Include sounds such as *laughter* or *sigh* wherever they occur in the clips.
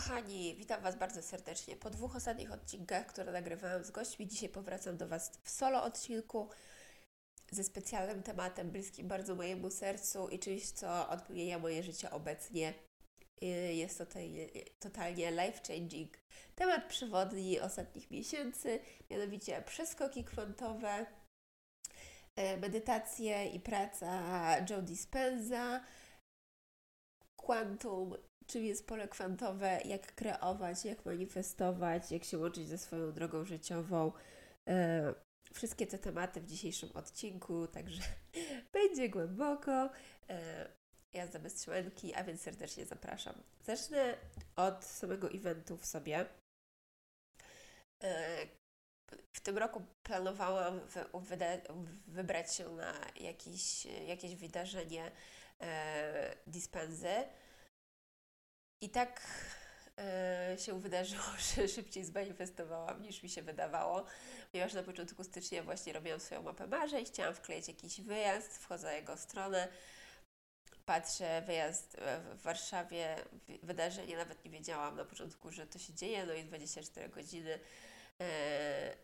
Kochani, witam Was bardzo serdecznie. Po dwóch ostatnich odcinkach, które nagrywałam z gośćmi, dzisiaj powracam do Was w solo odcinku ze specjalnym tematem bliskim bardzo mojemu sercu i czymś, co odmienia moje życie obecnie. Jest to totalnie life-changing. Temat przewodni ostatnich miesięcy, mianowicie przeskoki kwantowe, e, medytacje i praca Joe Dispenza, quantum czym jest pole kwantowe, jak kreować, jak manifestować, jak się łączyć ze swoją drogą życiową. E, wszystkie te tematy w dzisiejszym odcinku, także *laughs* będzie głęboko. E, jazda bez trzymanki, a więc serdecznie zapraszam. Zacznę od samego eventu w sobie. E, w tym roku planowałam wybrać się na jakiś, jakieś wydarzenie dispenzy i tak e, się wydarzyło, *laughs* że szybciej zmanifestowałam niż mi się wydawało, ponieważ na początku stycznia właśnie robiłam swoją mapę marzeń, chciałam wkleić jakiś wyjazd, wchodzę na jego stronę, patrzę, wyjazd w Warszawie, wydarzenie, nawet nie wiedziałam na początku, że to się dzieje, no i 24 godziny e,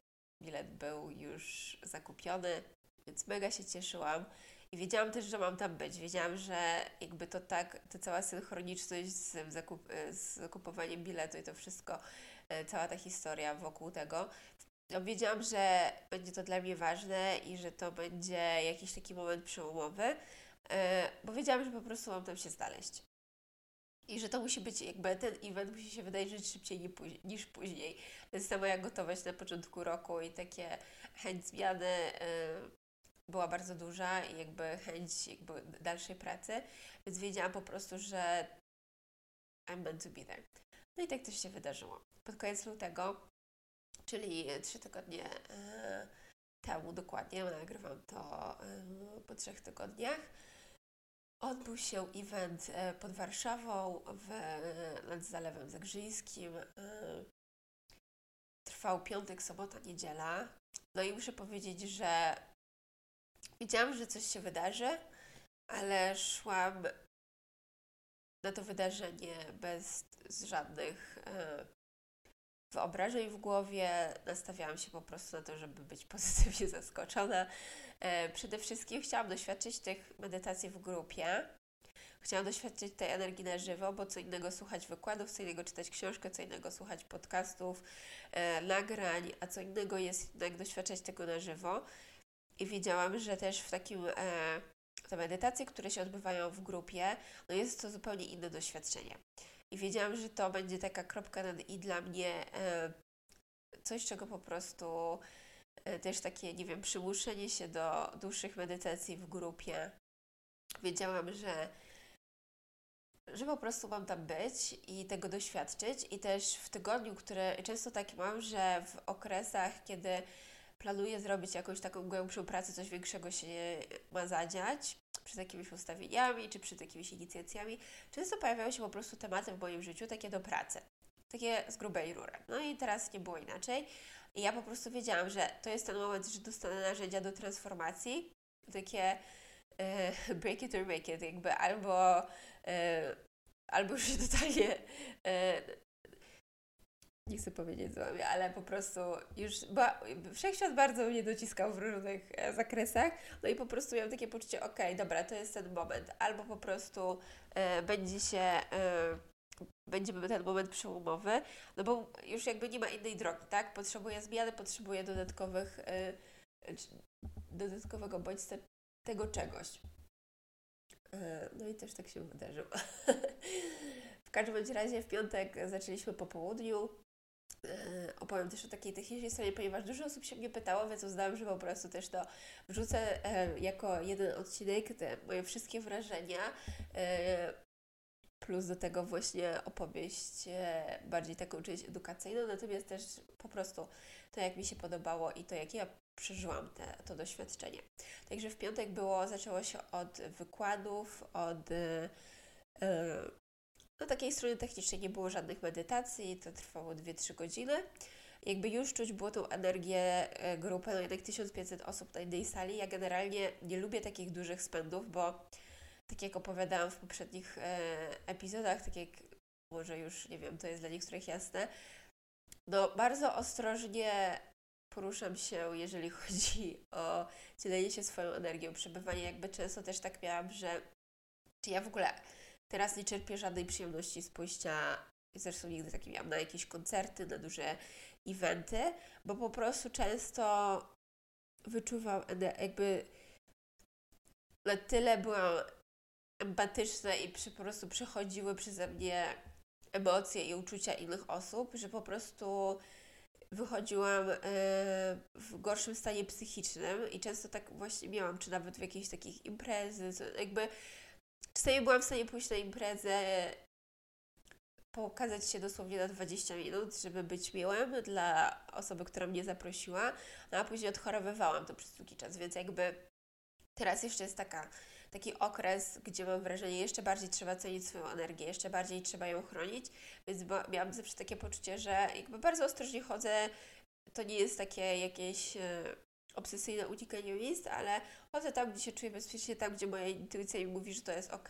bilet był już zakupiony, więc mega się cieszyłam. I wiedziałam też, że mam tam być. Wiedziałam, że jakby to tak, ta cała synchroniczność z, zakup, z zakupowaniem biletu i to wszystko, e, cała ta historia wokół tego. No, wiedziałam, że będzie to dla mnie ważne i że to będzie jakiś taki moment przełomowy, e, bo wiedziałam, że po prostu mam tam się znaleźć. I że to musi być, jakby ten event musi się wydarzyć szybciej niż później. To jest ta moja gotowość na początku roku i takie chęć zmiany e, była bardzo duża i jakby chęć jakby dalszej pracy, więc wiedziałam po prostu, że I'm meant to be there. No i tak też się wydarzyło. Pod koniec lutego, czyli trzy tygodnie e, temu dokładnie, nagrywam to e, po trzech tygodniach, odbył się event e, pod Warszawą w, nad Zalewem Zagrzyńskim. Trwał piątek, sobota, niedziela. No i muszę powiedzieć, że Wiedziałam, że coś się wydarzy, ale szłam na to wydarzenie bez żadnych e, wyobrażeń w głowie. Nastawiałam się po prostu na to, żeby być *laughs* pozytywnie zaskoczona. E, przede wszystkim chciałam doświadczyć tych medytacji w grupie. Chciałam doświadczyć tej energii na żywo, bo co innego słuchać wykładów, co innego czytać książkę, co innego słuchać podcastów, e, nagrań, a co innego jest jednak doświadczać tego na żywo. I wiedziałam, że też w takim e, te medytacje, które się odbywają w grupie, no jest to zupełnie inne doświadczenie. I wiedziałam, że to będzie taka kropka nad i dla mnie e, coś, czego po prostu e, też takie, nie wiem, przymuszenie się do dłuższych medytacji w grupie. Wiedziałam, że że po prostu mam tam być i tego doświadczyć. I też w tygodniu, które często tak mam, że w okresach, kiedy planuję zrobić jakąś taką głębszą pracę, coś większego się ma zadziać przed jakimiś ustawieniami czy przed jakimiś inicjacjami, często pojawiają się po prostu tematy w moim życiu takie do pracy. Takie z grubej rury. No i teraz nie było inaczej. I ja po prostu wiedziałam, że to jest ten moment, że dostanę narzędzia do transformacji. Takie e, *laughs* break it or make it, jakby albo, e, albo już się *laughs* totalnie e, nie chcę powiedzieć złamie, ale po prostu już ba, wszechświat bardzo mnie dociskał w różnych e, zakresach, no i po prostu miałam takie poczucie, ok, dobra, to jest ten moment, albo po prostu e, będzie się, e, będzie ten moment przełomowy, no bo już jakby nie ma innej drogi, tak? Potrzebuję zmiany, potrzebuję dodatkowych, e, dodatkowego bodźca tego czegoś. No i też tak się wydarzyło. *laughs* w każdym razie w piątek zaczęliśmy po południu. E, opowiem też o takiej technicznej stronie, ponieważ dużo osób się mnie pytało, więc uznałam, że po prostu też to wrzucę e, jako jeden odcinek, te moje wszystkie wrażenia. E, plus do tego właśnie opowieść e, bardziej taką część edukacyjną, natomiast też po prostu to, jak mi się podobało i to, jak ja przeżyłam te, to doświadczenie. Także w piątek było, zaczęło się od wykładów, od no takiej strony technicznej nie było żadnych medytacji, to trwało 2-3 godziny. Jakby już czuć było tą energię grupy, no jednak 1500 osób na jednej sali. Ja generalnie nie lubię takich dużych spędów, bo tak jak opowiadałam w poprzednich e, epizodach, tak jak może już, nie wiem, to jest dla niektórych jasne, no bardzo ostrożnie poruszam się, jeżeli *laughs* chodzi o dzielenie się swoją energią, przebywanie jakby często też tak miałam, że czy ja w ogóle teraz nie czerpię żadnej przyjemności z pójścia, zresztą nigdy taki miałam, na jakieś koncerty, na duże eventy, bo po prostu często wyczuwam jakby na tyle byłam empatyczne i po prostu przechodziły przeze mnie emocje i uczucia innych osób, że po prostu wychodziłam e, w gorszym stanie psychicznym i często tak właśnie miałam, czy nawet w jakiejś takich imprezy, jakby czasami byłam w stanie pójść na imprezę, pokazać się dosłownie na 20 minut, żeby być miłym dla osoby, która mnie zaprosiła, no a później odchorowywałam to przez długi czas, więc jakby teraz jeszcze jest taka taki okres, gdzie mam wrażenie, jeszcze bardziej trzeba cenić swoją energię, jeszcze bardziej trzeba ją chronić, więc miałam zawsze takie poczucie, że jakby bardzo ostrożnie chodzę, to nie jest takie jakieś e, obsesyjne unikanie miejsc, ale chodzę tam, gdzie się czuję bezpiecznie, tam, gdzie moja intuicja mi mówi, że to jest ok.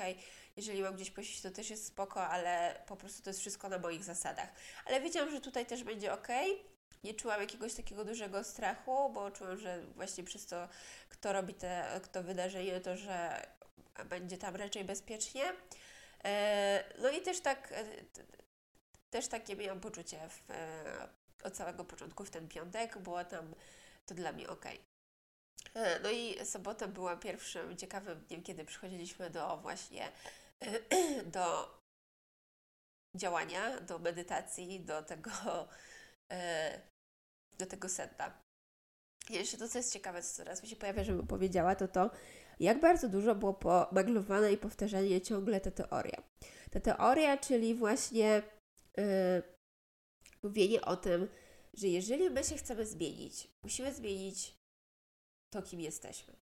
Jeżeli mam gdzieś posiedzieć, to też jest spoko, ale po prostu to jest wszystko na moich zasadach. Ale wiedziałam, że tutaj też będzie ok. Nie czułam jakiegoś takiego dużego strachu, bo czułam, że właśnie przez to, kto robi te, kto wydarzenie, to że będzie tam raczej bezpiecznie. E, no i też tak, e, też takie miałam poczucie w, e, od samego początku w ten piątek, było tam to dla mnie ok. No i sobota była pierwszym ciekawym dniem, kiedy przychodziliśmy do właśnie *clears throat* do działania, do medytacji, do tego do tego seta. Jeszcze to, co jest ciekawe, co teraz mi się pojawia, żebym powiedziała, to to, jak bardzo dużo było pomaglowane i powtarzanie ciągle ta teoria. Ta teoria, czyli właśnie yy, mówienie o tym, że jeżeli my się chcemy zmienić, musimy zmienić to, kim jesteśmy.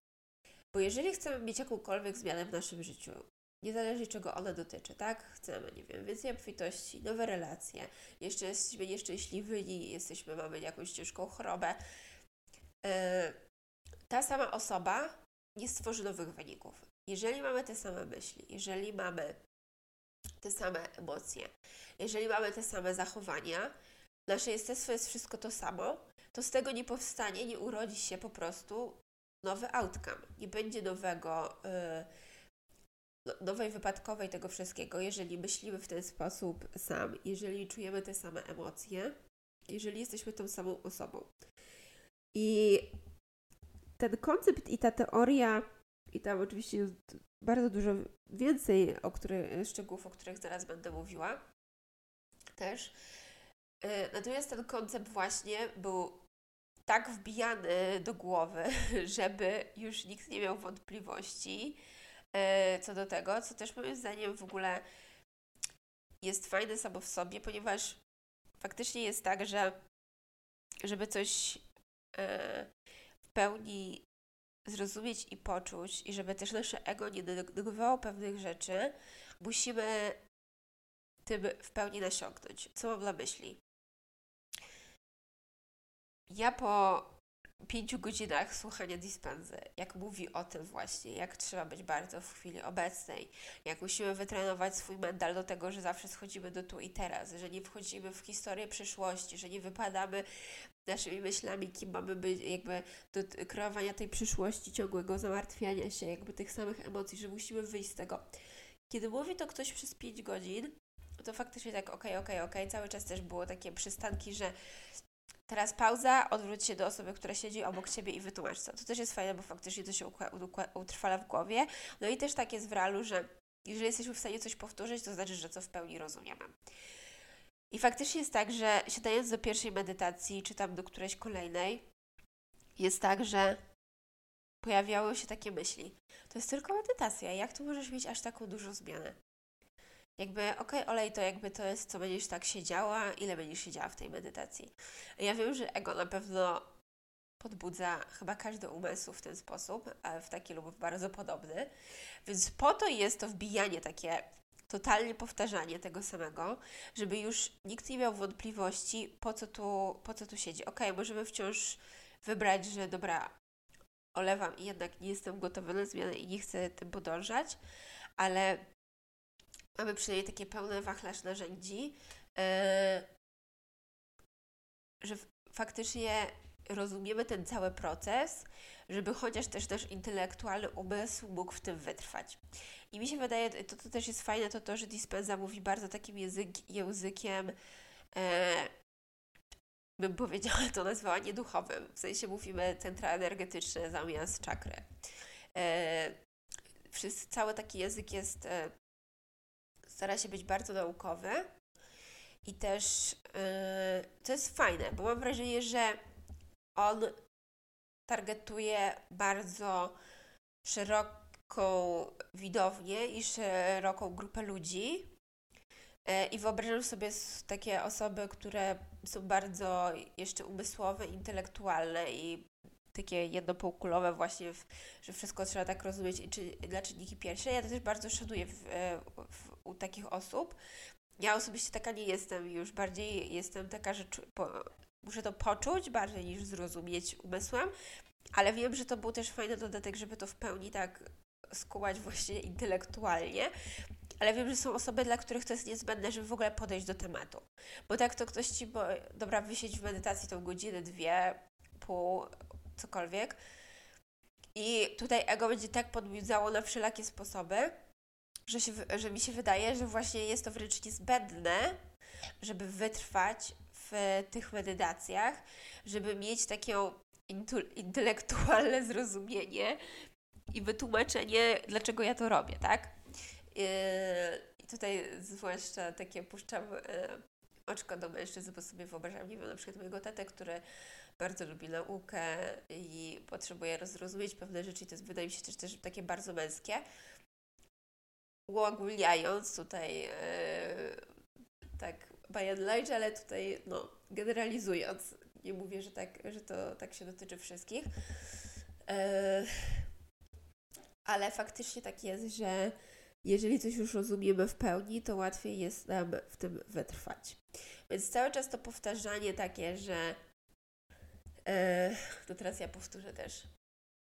Bo jeżeli chcemy mieć jakąkolwiek zmianę w naszym życiu, niezależnie czego ona dotyczy, tak? Chcemy, nie wiem, więcej obfitości, nowe relacje, jeszcze jesteśmy nieszczęśliwi, jesteśmy, mamy jakąś ciężką chorobę. Yy, ta sama osoba nie stworzy nowych wyników. Jeżeli mamy te same myśli, jeżeli mamy te same emocje, jeżeli mamy te same zachowania, nasze jestestwo jest wszystko to samo, to z tego nie powstanie, nie urodzi się po prostu nowy outcome. Nie będzie nowego, yy, nowej wypadkowej tego wszystkiego, jeżeli myślimy w ten sposób sam, jeżeli czujemy te same emocje, jeżeli jesteśmy tą samą osobą. I ten koncept i ta teoria, i tam oczywiście jest bardzo dużo więcej o który, szczegółów, o których zaraz będę mówiła też. E, natomiast ten koncept właśnie był tak wbijany do głowy, *laughs* żeby już nikt nie miał wątpliwości e, co do tego, co też moim zdaniem w ogóle jest fajne samo w sobie, ponieważ faktycznie jest tak, że żeby coś e, pełni zrozumieć i poczuć, i żeby też nasze ego nie negowało pewnych rzeczy, musimy tym w pełni nasiąknąć. Co mam na myśli? Ja po pięciu godzinach słuchania Dispenzy, jak mówi o tym właśnie, jak trzeba być bardzo w chwili obecnej, jak musimy wytrenować swój mental do tego, że zawsze schodzimy do tu i teraz, że nie wchodzimy w historię przyszłości, że nie wypadamy naszymi myślami, kim mamy być, jakby do kreowania tej przyszłości, ciągłego zamartwiania się, jakby tych samych emocji, że musimy wyjść z tego. Kiedy mówi to ktoś przez 5 godzin, to faktycznie tak, okej, okay, okej, okay, okej, okay. cały czas też było takie przystanki, że teraz pauza, odwróć się do osoby, która siedzi obok Ciebie i wytłumacz co. To też jest fajne, bo faktycznie to się utrwala w głowie. No i też tak jest w realu, że jeżeli jesteśmy w stanie coś powtórzyć, to znaczy, że co w pełni rozumiemy. I faktycznie jest tak, że siadając do pierwszej medytacji, czy tam do którejś kolejnej, jest tak, że pojawiały się takie myśli. To jest tylko medytacja. Jak tu możesz mieć aż taką dużą zmianę? Jakby, okej, okay, olej to jakby to jest, co będziesz tak siedziała, ile będziesz siedziała w tej medytacji. Ja wiem, że ego na pewno podbudza chyba każdy umysł w ten sposób, w taki lub bardzo podobny. Więc po to jest to wbijanie takie totalnie powtarzanie tego samego, żeby już nikt nie miał wątpliwości, po co tu, po co tu siedzi. Ok, możemy wciąż wybrać, że dobra, olewam i jednak nie jestem gotowa na zmianę i nie chcę tym podążać, ale mamy przynajmniej takie pełne wachlarz narzędzi, yy, że faktycznie rozumiemy ten cały proces, żeby chociaż też nasz intelektualny umysł mógł w tym wytrwać. I mi się wydaje, to, to też jest fajne, to to, że Dispenza mówi bardzo takim język, językiem, e, bym powiedziała, to nazwała nieduchowym. W sensie mówimy centra energetyczne zamiast czakry. E, wszyscy, cały taki język jest, e, stara się być bardzo naukowy i też e, to jest fajne, bo mam wrażenie, że on targetuje bardzo szeroką widownię i szeroką grupę ludzi. E, I wyobrażam sobie takie osoby, które są bardzo jeszcze umysłowe, intelektualne i takie jednopółkulowe właśnie, w, że wszystko trzeba tak rozumieć czy, dla czynniki pierwsze. Ja to też bardzo szanuję w, e, w, u takich osób. Ja osobiście taka nie jestem, już bardziej jestem taka, że po, muszę to poczuć bardziej niż zrozumieć umysłem, ale wiem, że to był też fajny dodatek, żeby to w pełni tak skułać właśnie intelektualnie, ale wiem, że są osoby, dla których to jest niezbędne, żeby w ogóle podejść do tematu. Bo tak to ktoś ci, bo, dobra, wysiedź w medytacji tą godzinę, dwie, pół, cokolwiek. I tutaj ego będzie tak podbudzało na wszelakie sposoby, że, się, że mi się wydaje, że właśnie jest to wręcz niezbędne, żeby wytrwać w tych medytacjach, żeby mieć takie intelektualne zrozumienie i wytłumaczenie, dlaczego ja to robię, tak? Yy, I tutaj zwłaszcza takie puszczam yy, oczko do mężczyzn, bo sobie wyobrażam, nie wiem, na przykład mojego tatę, który bardzo lubi naukę i potrzebuje rozrozumieć pewne rzeczy i to jest, wydaje mi się też, też takie bardzo męskie. Uogólniając tutaj yy, tak by and large, ale tutaj no, generalizując, nie mówię, że, tak, że to tak się dotyczy wszystkich. Yy, ale faktycznie tak jest, że jeżeli coś już rozumiemy w pełni, to łatwiej jest nam w tym wytrwać. Więc cały czas to powtarzanie takie, że to teraz ja powtórzę też.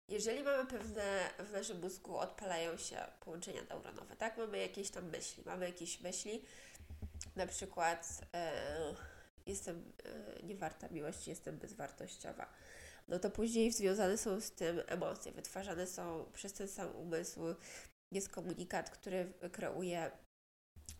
Jeżeli mamy pewne, w naszym mózgu odpalają się połączenia neuronowe, tak? Mamy jakieś tam myśli, mamy jakieś myśli, na przykład e, jestem e, niewarta miłości, jestem bezwartościowa. No to później związane są z tym emocje, wytwarzane są przez ten sam umysł, jest komunikat, który kreuje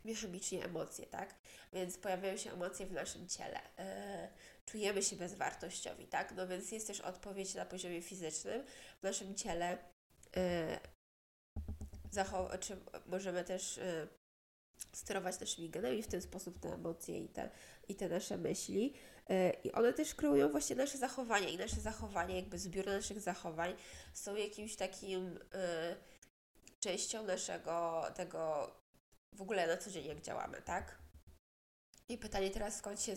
biochemicznie emocje, tak? Więc pojawiają się emocje w naszym ciele. E, czujemy się bezwartościowi, tak? No więc jest też odpowiedź na poziomie fizycznym. W naszym ciele e, czy możemy też e, sterować naszymi genami, w ten sposób te emocje i te, i te nasze myśli. E, I one też kreują właśnie nasze zachowania i nasze zachowania, jakby zbiór naszych zachowań są jakimś takim y, częścią naszego tego w ogóle na co dzień jak działamy, tak? I pytanie teraz, skąd się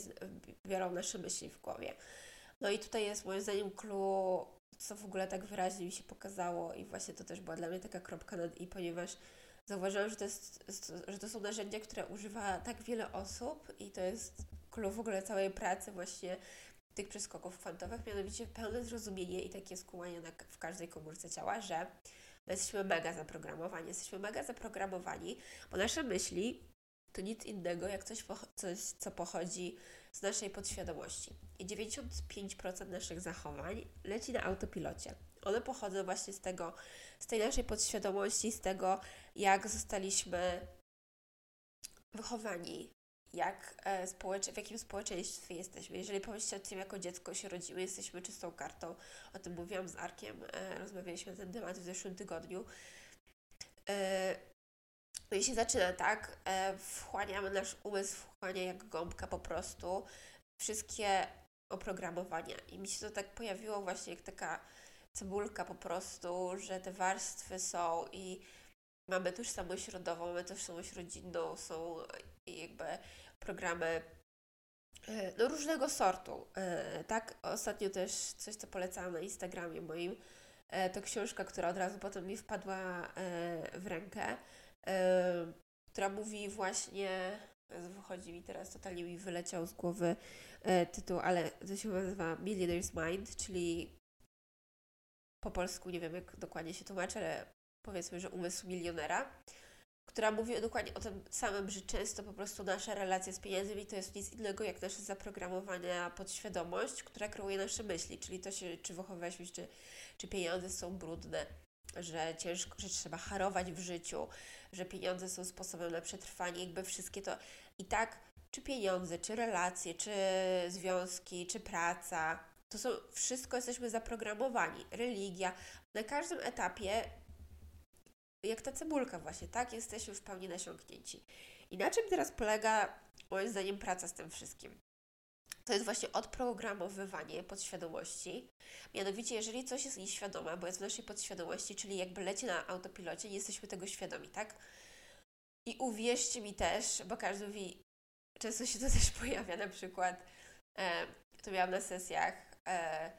biorą nasze myśli w głowie. No i tutaj jest moim zdaniem clue, co w ogóle tak wyraźnie mi się pokazało i właśnie to też była dla mnie taka kropka nad i, ponieważ zauważyłam, że to, jest, że to są narzędzia, które używa tak wiele osób i to jest klucz w ogóle całej pracy właśnie tych przeskoków kwantowych, mianowicie pełne zrozumienie i takie skłamanie na, w każdej komórce ciała, że my jesteśmy mega zaprogramowani. Jesteśmy mega zaprogramowani, bo nasze myśli to nic innego jak coś, coś co pochodzi z naszej podświadomości. I 95% naszych zachowań leci na autopilocie. One pochodzą właśnie z tego, z tej naszej podświadomości, z tego, jak zostaliśmy wychowani, jak e, społecz- w jakim społeczeństwie jesteśmy. Jeżeli pomyślcie o tym, jako dziecko się rodzimy, jesteśmy czystą kartą. O tym mówiłam z Arkiem, e, rozmawialiśmy na ten temat w zeszłym tygodniu. I się zaczyna tak, e, wchłaniamy nasz umysł, wchłania jak gąbka po prostu wszystkie oprogramowania. I mi się to tak pojawiło właśnie jak taka cebulka po prostu, że te warstwy są i mamy tożsamość rodową, mamy tożsamość rodzinną, są jakby programy e, no, różnego sortu. E, tak, ostatnio też coś, co polecałam na Instagramie moim, to książka, która od razu potem mi wpadła w rękę, która mówi właśnie, wychodzi mi teraz, totalnie mi wyleciał z głowy tytuł, ale to się nazywa Millionaire's Mind, czyli po polsku nie wiem jak dokładnie się tłumaczy, ale powiedzmy, że umysł milionera, która mówi dokładnie o tym samym, że często po prostu nasza relacja z pieniędzmi to jest nic innego jak nasze zaprogramowania podświadomość, która kreuje nasze myśli, czyli to się, czy wychowywaliśmy czy, czy pieniądze są brudne, że ciężko, że trzeba harować w życiu, że pieniądze są sposobem na przetrwanie, jakby wszystkie to i tak, czy pieniądze, czy relacje, czy związki, czy praca, to są wszystko jesteśmy zaprogramowani. Religia. Na każdym etapie jak ta cebulka właśnie, tak? Jesteśmy w pełni nasiąknięci. I na czym teraz polega, moim zdaniem, praca z tym wszystkim? To jest właśnie odprogramowywanie podświadomości. Mianowicie, jeżeli coś jest nieświadome, bo jest w naszej podświadomości, czyli jakby leci na autopilocie, nie jesteśmy tego świadomi, tak? I uwierzcie mi też, bo każdy mówi, często się to też *laughs* pojawia, na przykład, e, to miałam na sesjach, e,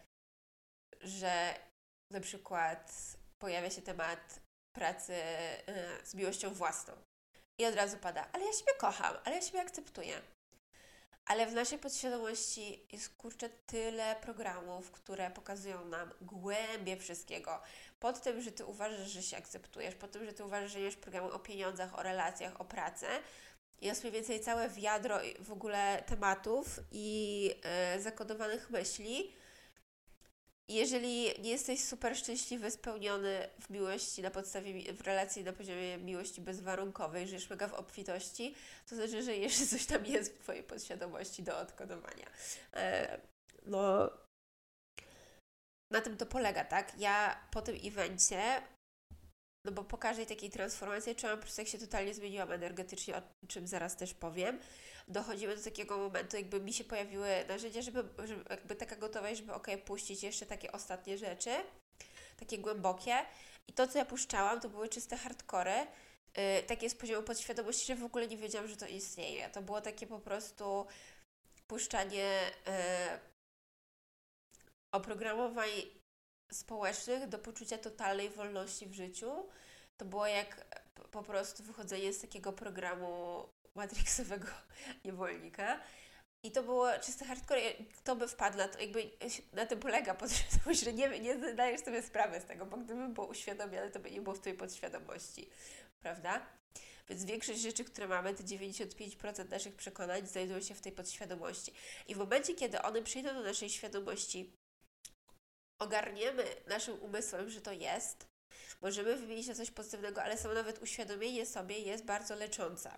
że na przykład pojawia się temat pracy y, z miłością własną. I od razu pada, ale ja siebie kocham, ale ja siebie akceptuję. Ale w naszej podświadomości jest kurczę tyle programów, które pokazują nam głębie wszystkiego. Pod tym, że ty uważasz, że się akceptujesz, pod tym, że ty uważasz, że nie masz programu o pieniądzach, o relacjach, o pracy, jest mniej więcej całe wiadro w ogóle tematów i y, zakodowanych myśli, jeżeli nie jesteś super szczęśliwy, spełniony w miłości na podstawie, w relacji na poziomie miłości bezwarunkowej, żyjesz mega w obfitości, to znaczy, że jeszcze coś tam jest w Twojej podświadomości do odkodowania. E, no, na tym to polega, tak? Ja po tym evencie no bo po każdej takiej transformacji czułam po prostu, jak się totalnie zmieniłam energetycznie, o czym zaraz też powiem. Dochodzimy do takiego momentu, jakby mi się pojawiły narzędzia, żeby, żeby jakby taka gotowość, żeby ok, puścić jeszcze takie ostatnie rzeczy, takie głębokie. I to, co ja puszczałam, to były czyste hardkory, yy, takie z poziomu podświadomości, że w ogóle nie wiedziałam, że to istnieje. To było takie po prostu puszczanie yy, oprogramowań społecznych do poczucia totalnej wolności w życiu. To było jak po prostu wychodzenie z takiego programu matrixowego *laughs* niewolnika. I to było czyste hardcore. Kto by wpadł na to, jakby na tym polega podświadomość, że nie, nie zdajesz sobie sprawy z tego, bo gdyby było uświadomione, to by nie było w Twojej podświadomości, prawda? Więc większość rzeczy, które mamy, te 95% naszych przekonań znajdują się w tej podświadomości. I w momencie, kiedy one przyjdą do naszej świadomości ogarniemy naszym umysłem, że to jest, możemy wymienić na coś pozytywnego, ale samo nawet uświadomienie sobie jest bardzo leczące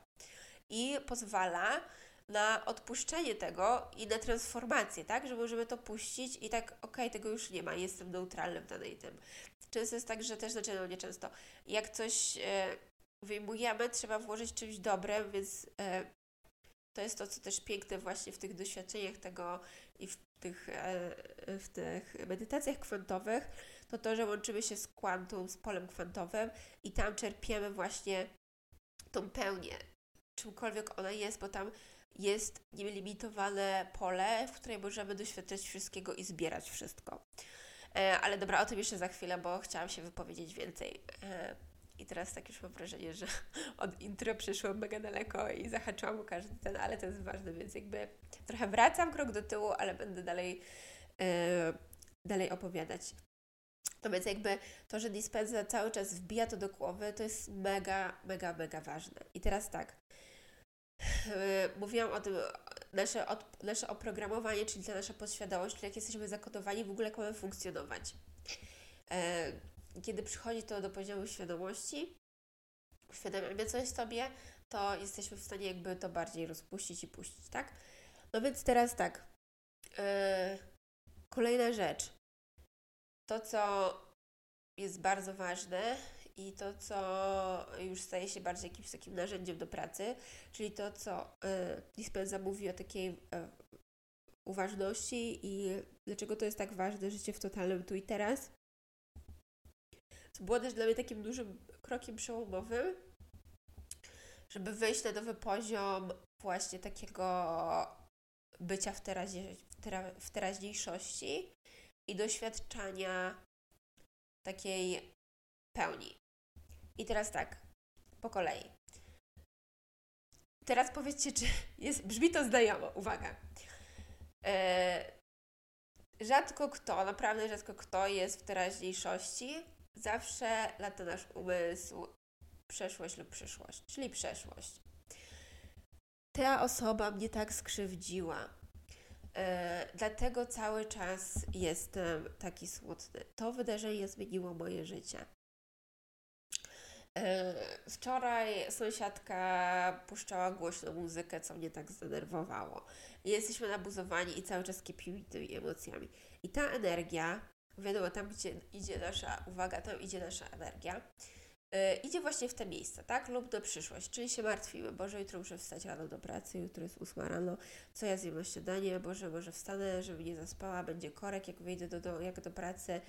i pozwala na odpuszczenie tego i na transformację, tak? Że możemy to puścić i tak, okej, okay, tego już nie ma, jestem neutralny w danej tym. Często jest tak, że też, znaczy no nie często, jak coś e, wyjmujemy, trzeba włożyć czymś dobrym, więc e, to jest to, co też piękne właśnie w tych doświadczeniach tego i w tych, e, w tych medytacjach kwantowych, to to, że łączymy się z kwantum, z polem kwantowym i tam czerpiemy właśnie tą pełnię, czymkolwiek ona jest, bo tam jest nielimitowane pole, w której możemy doświadczać wszystkiego i zbierać wszystko. E, ale dobra, o tym jeszcze za chwilę, bo chciałam się wypowiedzieć więcej. E, i teraz tak już mam wrażenie, że *laughs* od intro przyszłam mega daleko i zahaczyłam o każdy ten, ale to jest ważne, więc jakby trochę wracam krok do tyłu, ale będę dalej, yy, dalej opowiadać. To więc jakby to, że dispensa cały czas wbija to do głowy, to jest mega, mega, mega ważne. I teraz tak, mówiłam o tym, nasze, od, nasze oprogramowanie, czyli ta nasza podświadomość, jak jesteśmy zakodowani, w ogóle jak mamy funkcjonować. Yy, kiedy przychodzi to do poziomu świadomości, uświadamiamy coś sobie, to jesteśmy w stanie jakby to bardziej rozpuścić i puścić, tak? No więc teraz tak. Yy, kolejna rzecz. To, co jest bardzo ważne i to, co już staje się bardziej jakimś takim narzędziem do pracy, czyli to, co yy, Dispenza mówi o takiej yy, uważności i dlaczego to jest tak ważne, życie w totalnym tu i teraz, co było też dla mnie takim dużym krokiem przełomowym, żeby wejść na nowy poziom właśnie takiego bycia w, terazie, w teraźniejszości i doświadczania takiej pełni. I teraz tak, po kolei. Teraz powiedzcie, czy jest, brzmi to znajomo. Uwaga. E, rzadko kto, naprawdę rzadko kto jest w teraźniejszości. Zawsze lata nasz umysł przeszłość lub przyszłość, czyli przeszłość. Ta osoba mnie tak skrzywdziła. E, dlatego cały czas jestem taki smutny. To wydarzenie zmieniło moje życie. E, wczoraj sąsiadka puszczała głośną muzykę, co mnie tak zdenerwowało. Jesteśmy nabuzowani i cały czas kipimy tymi emocjami. I ta energia, wiadomo, tam gdzie idzie nasza uwaga, tam idzie nasza energia, yy, idzie właśnie w te miejsca, tak? Lub do przyszłość, czyli się martwimy. Boże, jutro muszę wstać rano do pracy, jutro jest ósma rano, co ja zjem na śniadanie? Boże, może wstanę, żeby nie zaspała, będzie korek, jak wyjdę do, do, jak do pracy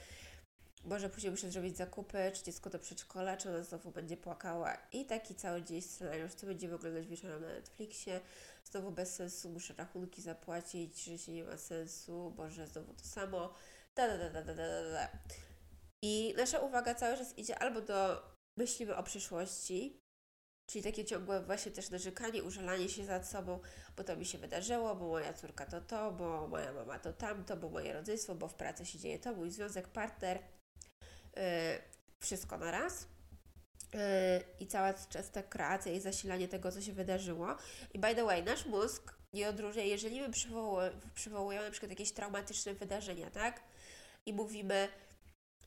Boże, później muszę zrobić zakupy, czy dziecko do przedszkola, czy ona znowu będzie płakała. I taki cały dzień scenariusz, co będziemy oglądać wieczorem na Netflixie. Znowu bez sensu, muszę rachunki zapłacić, że się nie ma sensu, Boże, znowu to samo. Da, da, da, da, da, da, da. I nasza uwaga cały czas idzie albo do myślimy o przyszłości, czyli takie ciągłe właśnie też narzekanie, użalanie się nad sobą, bo to mi się wydarzyło, bo moja córka to to, bo moja mama to tamto, bo moje rodzeństwo, bo w pracy się dzieje to, mój związek, partner – wszystko na raz. Y, I cała ta kreacja i zasilanie tego, co się wydarzyło. I by the way, nasz mózg nie odróżnia, jeżeli my przywołujemy, przywołujemy na przykład jakieś traumatyczne wydarzenia, tak? I mówimy,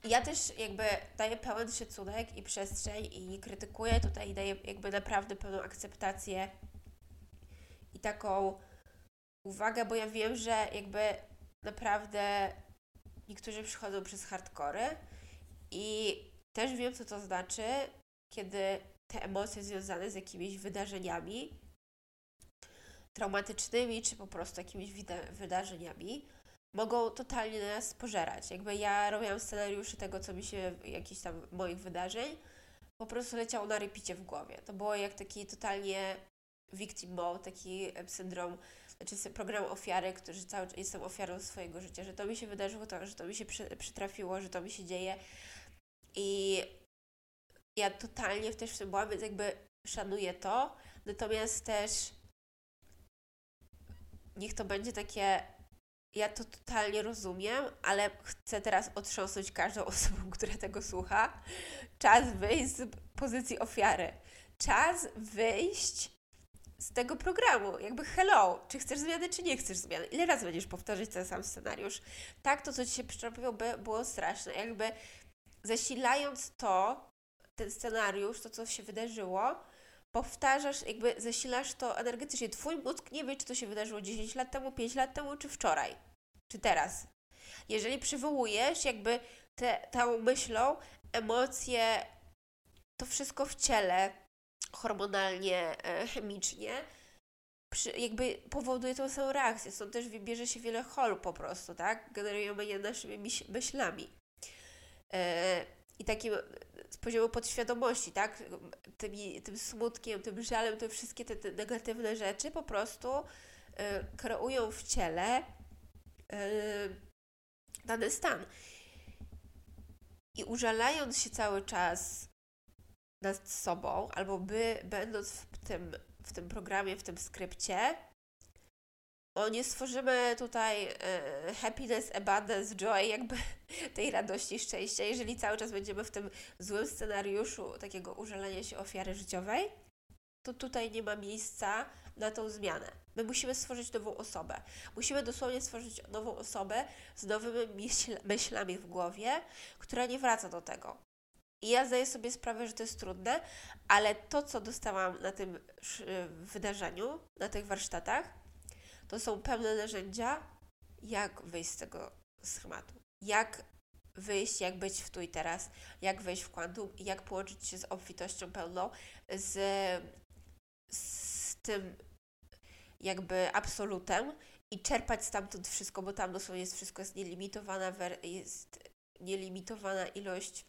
ja też jakby daję pełen szacunek i przestrzeń i nie krytykuję, tutaj daję jakby naprawdę pełną akceptację i taką uwagę, bo ja wiem, że jakby naprawdę niektórzy przychodzą przez hardkory, i też wiem, co to znaczy, kiedy te emocje związane z jakimiś wydarzeniami traumatycznymi, czy po prostu jakimiś wydarzeniami, mogą totalnie nas pożerać. Jakby ja robiłam scenariusze tego, co mi się, jakichś tam moich wydarzeń, po prostu leciało na repicie w głowie. To było jak taki totalnie victim mode, taki syndrom, znaczy program ofiary, który cały czas jestem ofiarą swojego życia, że to mi się wydarzyło, to, że to mi się przy, przytrafiło, że to mi się dzieje, i ja totalnie też w tym byłam, więc jakby szanuję to. Natomiast też niech to będzie takie. Ja to totalnie rozumiem, ale chcę teraz otrząsnąć każdą *laughs* osobą, która tego słucha. Czas wyjść z pozycji ofiary. Czas wyjść z tego programu. Jakby hello, czy chcesz zmiany, czy nie chcesz zmiany. Ile razy będziesz powtarzać ten sam scenariusz? Tak, to co Ci się przytrafiło, by było straszne. Jakby zasilając to, ten scenariusz, to co się wydarzyło, powtarzasz, jakby zasilasz to energetycznie. Twój mózg nie wie, czy to się wydarzyło 10 lat temu, 5 lat temu, czy wczoraj, czy teraz. Jeżeli przywołujesz jakby te, tą myślą emocje, to wszystko w ciele, hormonalnie, e, chemicznie, przy, jakby powoduje tą samą reakcję. Stąd też bierze się wiele chorób po prostu, tak? Generujemy je naszymi myślami. E, i takim z poziomu podświadomości, tak? Tymi, tym smutkiem, tym żalem, te wszystkie te, te negatywne rzeczy po prostu e, kreują w ciele e, dany stan. I użalając się cały czas nad sobą, albo by będąc w tym, w tym programie, w tym skrypcie, o, nie stworzymy tutaj e, happiness, abundance, joy, jakby *laughs* tej radości szczęścia, jeżeli cały czas będziemy w tym złym scenariuszu takiego użalenia się ofiary życiowej, to tutaj nie ma miejsca na tą zmianę. My musimy stworzyć nową osobę. Musimy dosłownie stworzyć nową osobę z nowymi myślami w głowie, która nie wraca do tego. I ja zdaję sobie sprawę, że to jest trudne, ale to, co dostałam na tym wydarzeniu, na tych warsztatach, to są pełne narzędzia, jak wyjść z tego schematu. Jak wyjść, jak być w tu i teraz, jak wejść w kwantum, jak połączyć się z obfitością pełną, z, z tym jakby absolutem i czerpać stamtąd wszystko, bo tam dosłownie jest wszystko, jest nielimitowana, jest nielimitowana ilość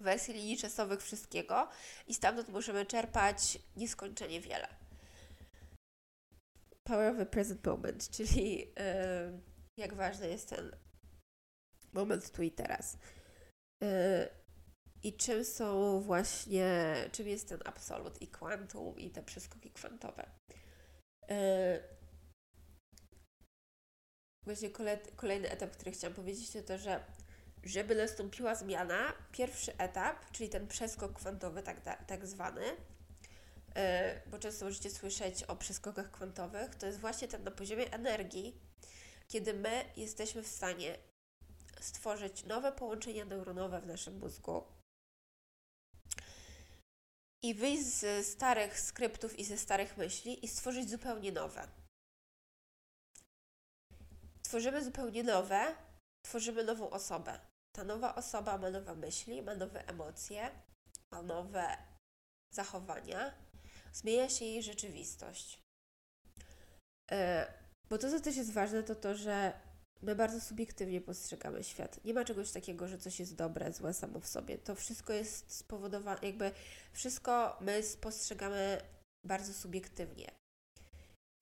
wersji linii czasowych wszystkiego i stamtąd możemy czerpać nieskończenie wiele. Power of the present moment, *laughs* czyli yy, jak ważny jest ten moment tu i teraz. Yy, I czym są właśnie, czym jest ten absolut i kwantum i te przeskoki kwantowe. Yy, właśnie kolejny etap, który chciałam powiedzieć, to to, że żeby nastąpiła zmiana, pierwszy etap, czyli ten przeskok kwantowy, tak, tak zwany, bo często możecie słyszeć o przeskokach kwantowych, to jest właśnie ten na poziomie energii, kiedy my jesteśmy w stanie stworzyć nowe połączenia neuronowe w naszym mózgu i wyjść ze starych skryptów i ze starych myśli i stworzyć zupełnie nowe. Tworzymy zupełnie nowe, tworzymy nową osobę. Ta nowa osoba ma nowe myśli, ma nowe emocje, ma nowe zachowania, zmienia się jej rzeczywistość. Yy, bo to, co też jest ważne, to to, że my bardzo subiektywnie postrzegamy świat. Nie ma czegoś takiego, że coś jest dobre, złe samo w sobie. To wszystko jest spowodowane, jakby wszystko my postrzegamy bardzo subiektywnie.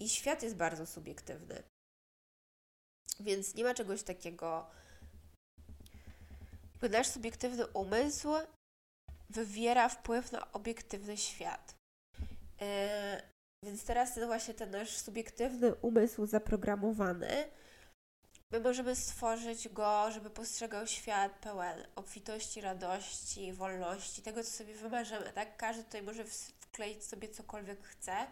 I świat jest bardzo subiektywny. Więc nie ma czegoś takiego. Nasz subiektywny umysł wywiera wpływ na obiektywny świat. Yy, więc teraz ten właśnie ten nasz subiektywny umysł zaprogramowany My możemy stworzyć go, żeby postrzegał świat pełen obfitości, radości, wolności, tego, co sobie wymarzymy, tak? Każdy tutaj może wkleić sobie cokolwiek chce.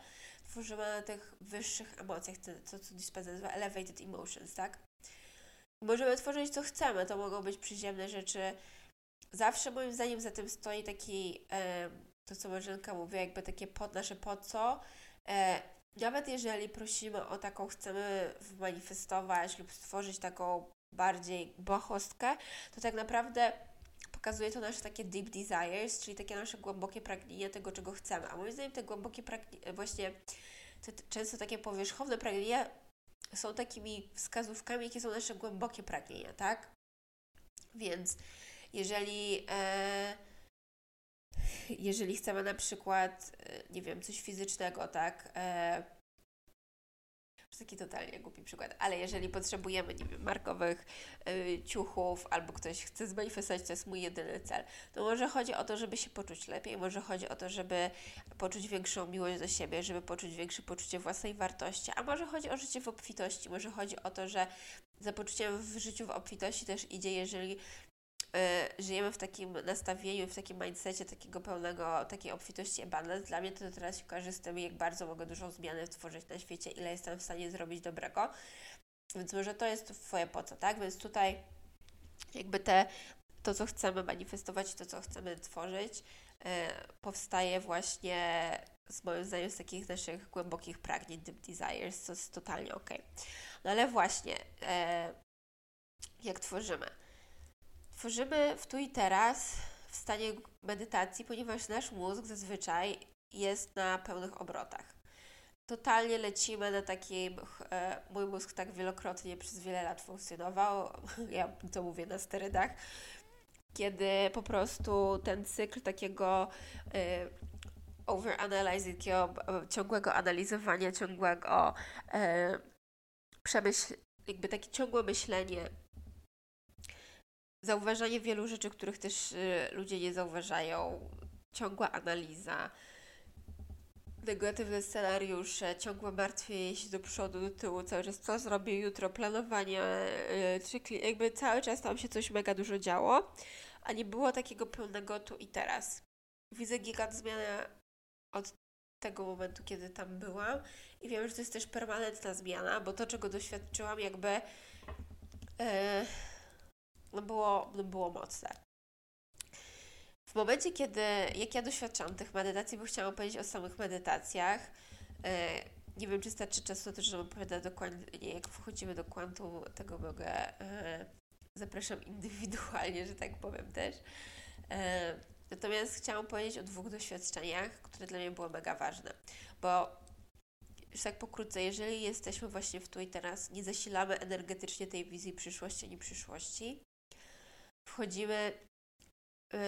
Tworzymy na tych wyższych emocjach, to, co Dispenza nazywa elevated emotions, tak? Możemy tworzyć, co chcemy. To mogą być przyziemne rzeczy. Zawsze moim zdaniem za tym stoi taki, e, to co Marzenka mówi, jakby takie pod, nasze po co, e, nawet jeżeli prosimy o taką, chcemy manifestować lub stworzyć taką bardziej bohostkę, to tak naprawdę pokazuje to nasze takie deep desires, czyli takie nasze głębokie pragnienie tego, czego chcemy. A moim zdaniem te głębokie pragnienia, właśnie te często takie powierzchowne pragnienia są takimi wskazówkami, jakie są nasze głębokie pragnienia, tak? Więc jeżeli e, jeżeli chcemy na przykład, e, nie wiem, coś fizycznego, tak? E, taki totalnie głupi przykład, ale jeżeli potrzebujemy, nie wiem, markowych y, ciuchów, albo ktoś chce zmanifestować, to jest mój jedyny cel, to może chodzi o to, żeby się poczuć lepiej, może chodzi o to, żeby poczuć większą miłość do siebie, żeby poczuć większe poczucie własnej wartości, a może chodzi o życie w obfitości, może chodzi o to, że za poczuciem w życiu w obfitości też idzie, jeżeli żyjemy w takim nastawieniu, w takim mindsetie takiego pełnego, takiej obfitości abundance. Dla mnie to teraz się kojarzy z tym, jak bardzo mogę dużą zmianę tworzyć na świecie, ile jestem w stanie zrobić dobrego. Więc może to jest Twoje po co, tak? Więc tutaj jakby te, to, co chcemy manifestować, to, co chcemy tworzyć, yy, powstaje właśnie z moim zdaniem z takich naszych głębokich pragnień, deep desires, co jest totalnie ok. No ale właśnie, yy, jak tworzymy? Tworzymy w tu i teraz w stanie medytacji, ponieważ nasz mózg zazwyczaj jest na pełnych obrotach. Totalnie lecimy na takim, e, mój mózg tak wielokrotnie przez wiele lat funkcjonował, *laughs* ja to mówię na sterydach, kiedy po prostu ten cykl takiego e, overanalyzing, e, ciągłego analizowania, ciągłego e, przemyśl, jakby takie ciągłe myślenie zauważanie wielu rzeczy, których też y, ludzie nie zauważają, ciągła analiza, negatywne scenariusze, ciągłe martwienie się do przodu, do tyłu, cały czas co zrobię jutro, planowanie, yy, jakby cały czas tam się coś mega dużo działo, a nie było takiego pełnego tu i teraz. Widzę gigant zmianę od tego momentu, kiedy tam byłam i wiem, że to jest też permanentna zmiana, bo to, czego doświadczyłam, jakby yy, no było, no było mocne. W momencie, kiedy, jak ja doświadczam tych medytacji, bo chciałam powiedzieć o samych medytacjach, e, nie wiem, czy starczy czasu też, żebym opowiadać dokładnie, jak wchodzimy do kwantum, tego mogę, e, zapraszam indywidualnie, że tak powiem też. E, natomiast chciałam powiedzieć o dwóch doświadczeniach, które dla mnie były mega ważne, bo już tak pokrótce, jeżeli jesteśmy właśnie w tu i teraz, nie zasilamy energetycznie tej wizji przyszłości ani przyszłości, wchodzimy, y,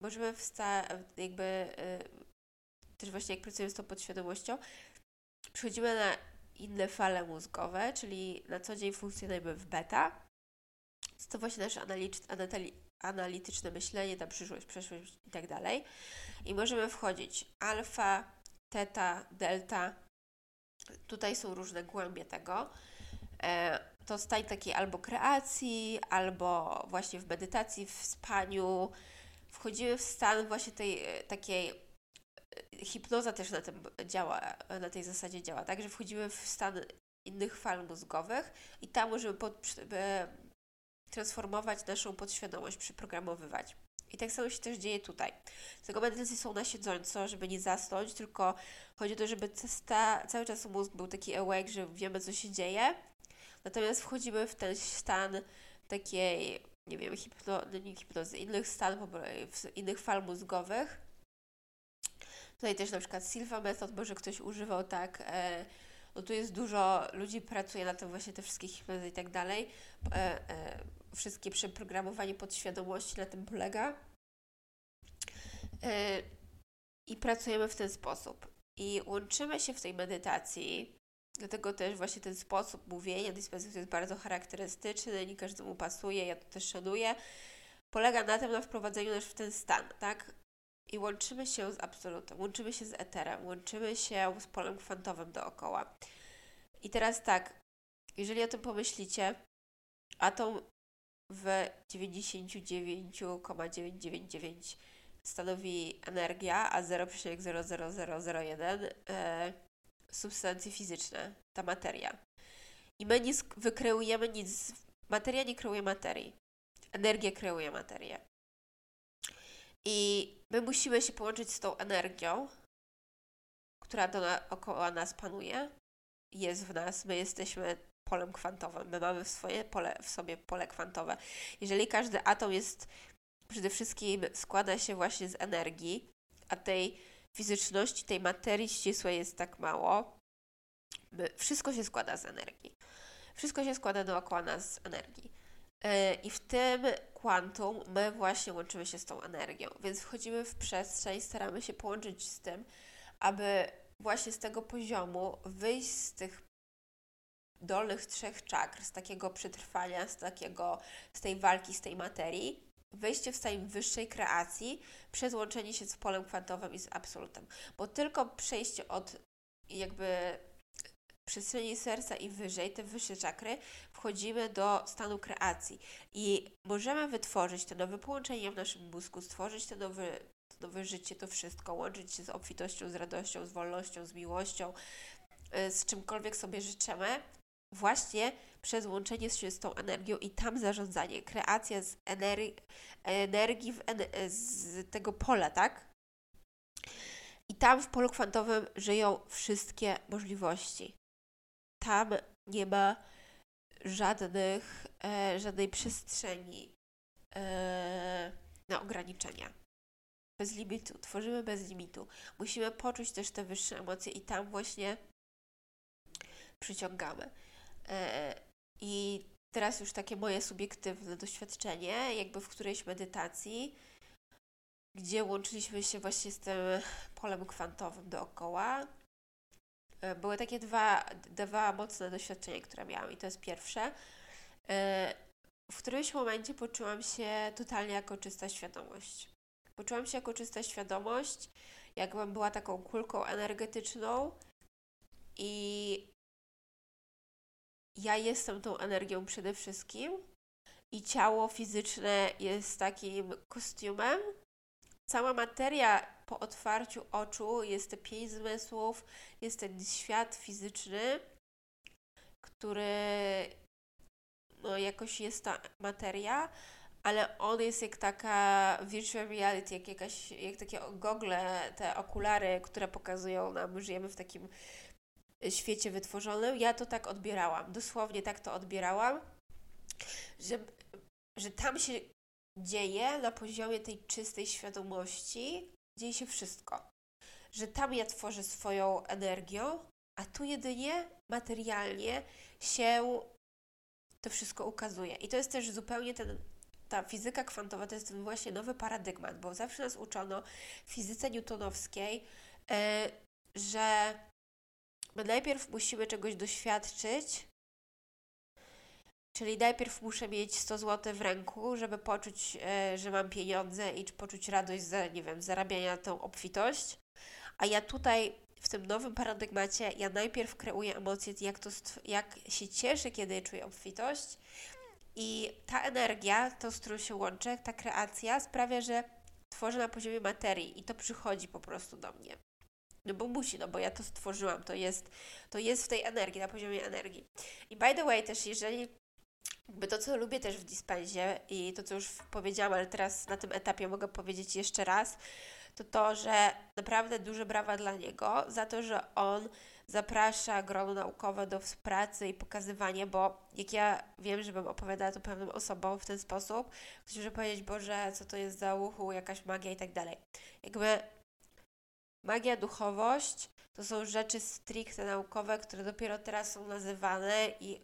możemy wsta- jakby y, też właśnie jak pracujemy z tą podświadomością, przechodzimy na inne fale mózgowe, czyli na co dzień funkcjonujemy w beta. To właśnie nasze analityczne myślenie, ta przyszłość, przeszłość i tak dalej. I możemy wchodzić alfa, teta, delta. Tutaj są różne głębie tego. E, to stań takiej albo kreacji, albo właśnie w medytacji, w spaniu. Wchodzimy w stan właśnie tej e, takiej e, hipnoza też na tym działa, na tej zasadzie działa, tak, że wchodzimy w stan innych fal mózgowych i tam możemy pod, transformować naszą podświadomość, przyprogramowywać. I tak samo się też dzieje tutaj. Dlatego medytacje są na siedząco, żeby nie zasnąć, tylko chodzi o to, żeby sta, cały czas mózg był taki awake, że wiemy, co się dzieje. Natomiast wchodzimy w ten stan takiej, nie wiem, hipno, no nie hipnozy, innych stanów, innych fal mózgowych. Tutaj też na przykład Silva Method może ktoś używał tak. E, no tu jest dużo ludzi pracuje na tym właśnie te wszystkie hipnozy i tak dalej. E, e, wszystkie przeprogramowanie podświadomości na tym polega. I pracujemy w ten sposób. I łączymy się w tej medytacji, dlatego też właśnie ten sposób mówienia medytacji jest bardzo charakterystyczny, nie każdemu pasuje, ja to też szanuję. Polega na tym, na wprowadzeniu nas w ten stan, tak? I łączymy się z absolutem, łączymy się z eterem, łączymy się z polem kwantowym dookoła. I teraz tak, jeżeli o tym pomyślicie, atom w 99,999 stanowi energia, a 0,00001 e, substancje fizyczne, ta materia. I my nie wykreujemy nic, materia nie kreuje materii, energia kreuje materię. I my musimy się połączyć z tą energią, która dookoła nas panuje, jest w nas, my jesteśmy polem kwantowym. My mamy swoje pole, w sobie pole kwantowe. Jeżeli każdy atom jest przede wszystkim składa się właśnie z energii, a tej fizyczności, tej materii ścisłej jest tak mało, wszystko się składa z energii. Wszystko się składa dookoła nas z energii. Yy, I w tym kwantum my właśnie łączymy się z tą energią, więc wchodzimy w przestrzeń, staramy się połączyć z tym, aby właśnie z tego poziomu wyjść z tych dolnych trzech czakr, z takiego przetrwania, z takiego, z tej walki, z tej materii, wejście w stan wyższej kreacji przez łączenie się z polem kwantowym i z absolutem. Bo tylko przejście od jakby przestrzeni serca i wyżej, te wyższe czakry, wchodzimy do stanu kreacji i możemy wytworzyć te nowe połączenia w naszym mózgu, stworzyć te nowe, to nowe życie, to wszystko, łączyć się z obfitością, z radością, z wolnością, z miłością, y, z czymkolwiek sobie życzymy, właśnie przez łączenie się z tą energią i tam zarządzanie, kreacja z energii, energii z tego pola, tak? I tam w polu kwantowym żyją wszystkie możliwości. Tam nie ma żadnych, e, żadnej przestrzeni e, na ograniczenia. Bez limitu, tworzymy bez limitu. Musimy poczuć też te wyższe emocje i tam właśnie przyciągamy. E, I teraz już takie moje subiektywne doświadczenie, jakby w którejś medytacji, gdzie łączyliśmy się właśnie z tym polem kwantowym dookoła. E, były takie dwa, dwa mocne doświadczenia, które miałam, i to jest pierwsze. E, w którymś momencie poczułam się totalnie jako czysta świadomość. Poczułam się jako czysta świadomość, jakbym była taką kulką energetyczną i ja jestem tą energią przede wszystkim i ciało fizyczne jest takim kostiumem. Cała materia po otwarciu oczu jest te pięć zmysłów, jest ten świat fizyczny, który no jakoś jest ta materia, ale on jest jak taka virtual reality, jak jakaś, jak takie gogle, te okulary, które pokazują nam, żyjemy w takim świecie wytworzonym. Ja to tak odbierałam, dosłownie tak to odbierałam, że, że tam się dzieje na poziomie tej czystej świadomości, dzieje się wszystko. Że tam ja tworzę swoją energią, a tu jedynie materialnie się to wszystko ukazuje. I to jest też zupełnie ten, ta fizyka kwantowa to jest ten właśnie nowy paradygmat, bo zawsze nas uczono w fizyce newtonowskiej, e, że my najpierw musimy czegoś doświadczyć, czyli najpierw muszę mieć 100 zł w ręku, żeby poczuć, e, że mam pieniądze i poczuć radość z, nie wiem, zarabiania tą obfitość. A ja tutaj w tym nowym paradygmacie ja najpierw kreuję emocje, jak, to jak się cieszę, kiedy czuję obfitość. I ta energia, to z którą się łączę, ta kreacja sprawia, że tworzę na poziomie materii i to przychodzi po prostu do mnie. No bo musi, no bo ja to stworzyłam, to jest, to jest w tej energii, na poziomie energii. I by the way też, jeżeli jakby to, co lubię też w dispensie i to, co już powiedziałam, ale teraz na tym etapie mogę powiedzieć jeszcze raz, to to, że naprawdę duże brawa dla niego za to, że on zaprasza grono naukowe do współpracy i pokazywania, bo jak ja wiem, żebym opowiadała to pewnym osobom w ten sposób, ktoś może powiedzieć, Boże, co to jest za uchu, jakaś magia i tak dalej. Jakby magia, duchowość to są rzeczy stricte naukowe, które dopiero teraz są nazywane i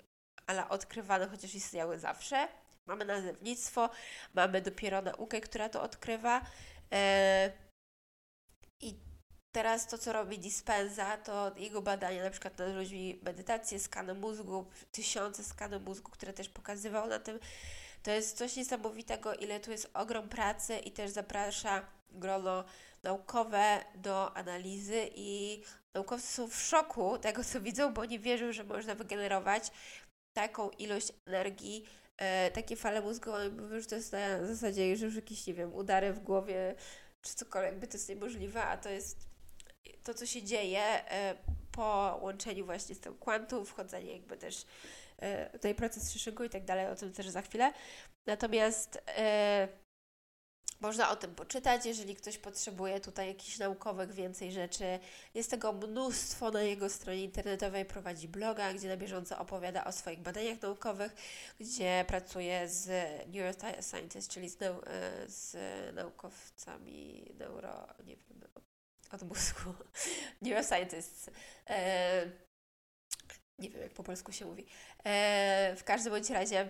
ale odkrywane, chociaż istniały zawsze. Mamy nazewnictwo, mamy dopiero naukę, która to odkrywa. Yy, I teraz to, co robi Dispenza, to jego badania na przykład nad ludźmi, medytacje, skany mózgu, tysiące skany mózgu, które też pokazywał na tym. To jest coś niesamowitego, ile tu jest ogrom pracy i też zaprasza grono naukowe do analizy i naukowcy są w szoku tego, co widzą, bo nie wierzą, że można wygenerować taką ilość energii, e, takie fale mózgowe, mówią, że to jest na zasadzie, już jakieś, nie wiem, udary w głowie, czy cokolwiek, by to jest niemożliwe, a to jest to, co się dzieje e, po łączeniu właśnie z tym kwantum, wchodzenie jakby też e, tutaj proces Szyszygu i tak dalej, o tym też za chwilę. Natomiast e, można o tym poczytać, jeżeli ktoś potrzebuje tutaj jakichś naukowych więcej rzeczy. Jest tego mnóstwo na jego stronie internetowej, prowadzi bloga, gdzie na bieżąco opowiada o swoich badaniach naukowych, gdzie pracuje z neuroscientists, czyli z, nau e, z naukowcami neuro... nie wiem, od mózgu. *laughs* neuroscientists. E, nie wiem, jak po polsku się mówi. E, w każdym bądź razie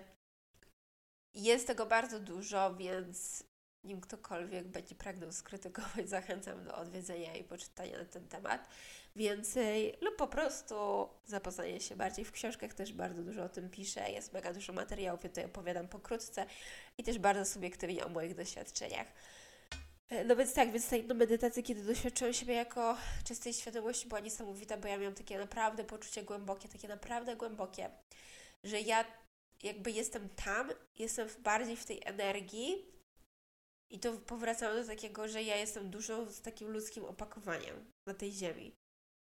jest tego bardzo dużo, więc nim ktokolwiek będzie pragnął skrytykować, *laughs* zachęcam do odwiedzenia i poczytania na ten temat więcej lub po prostu zapoznania się bardziej. W książkach też bardzo dużo o tym piszę, jest mega dużo materiałów, ja tutaj opowiadam pokrótce i też bardzo subiektywnie o moich doświadczeniach. E, no więc tak, więc ta jedna medytacja, kiedy doświadczyłam siebie jako czystej świadomości, była niesamowita, bo ja miałam takie naprawdę poczucie głębokie, takie naprawdę głębokie, że ja jakby jestem tam, jestem bardziej w tej energii, i to powracało do takiego, że ja jestem dużo z takim ludzkim opakowaniem na tej ziemi.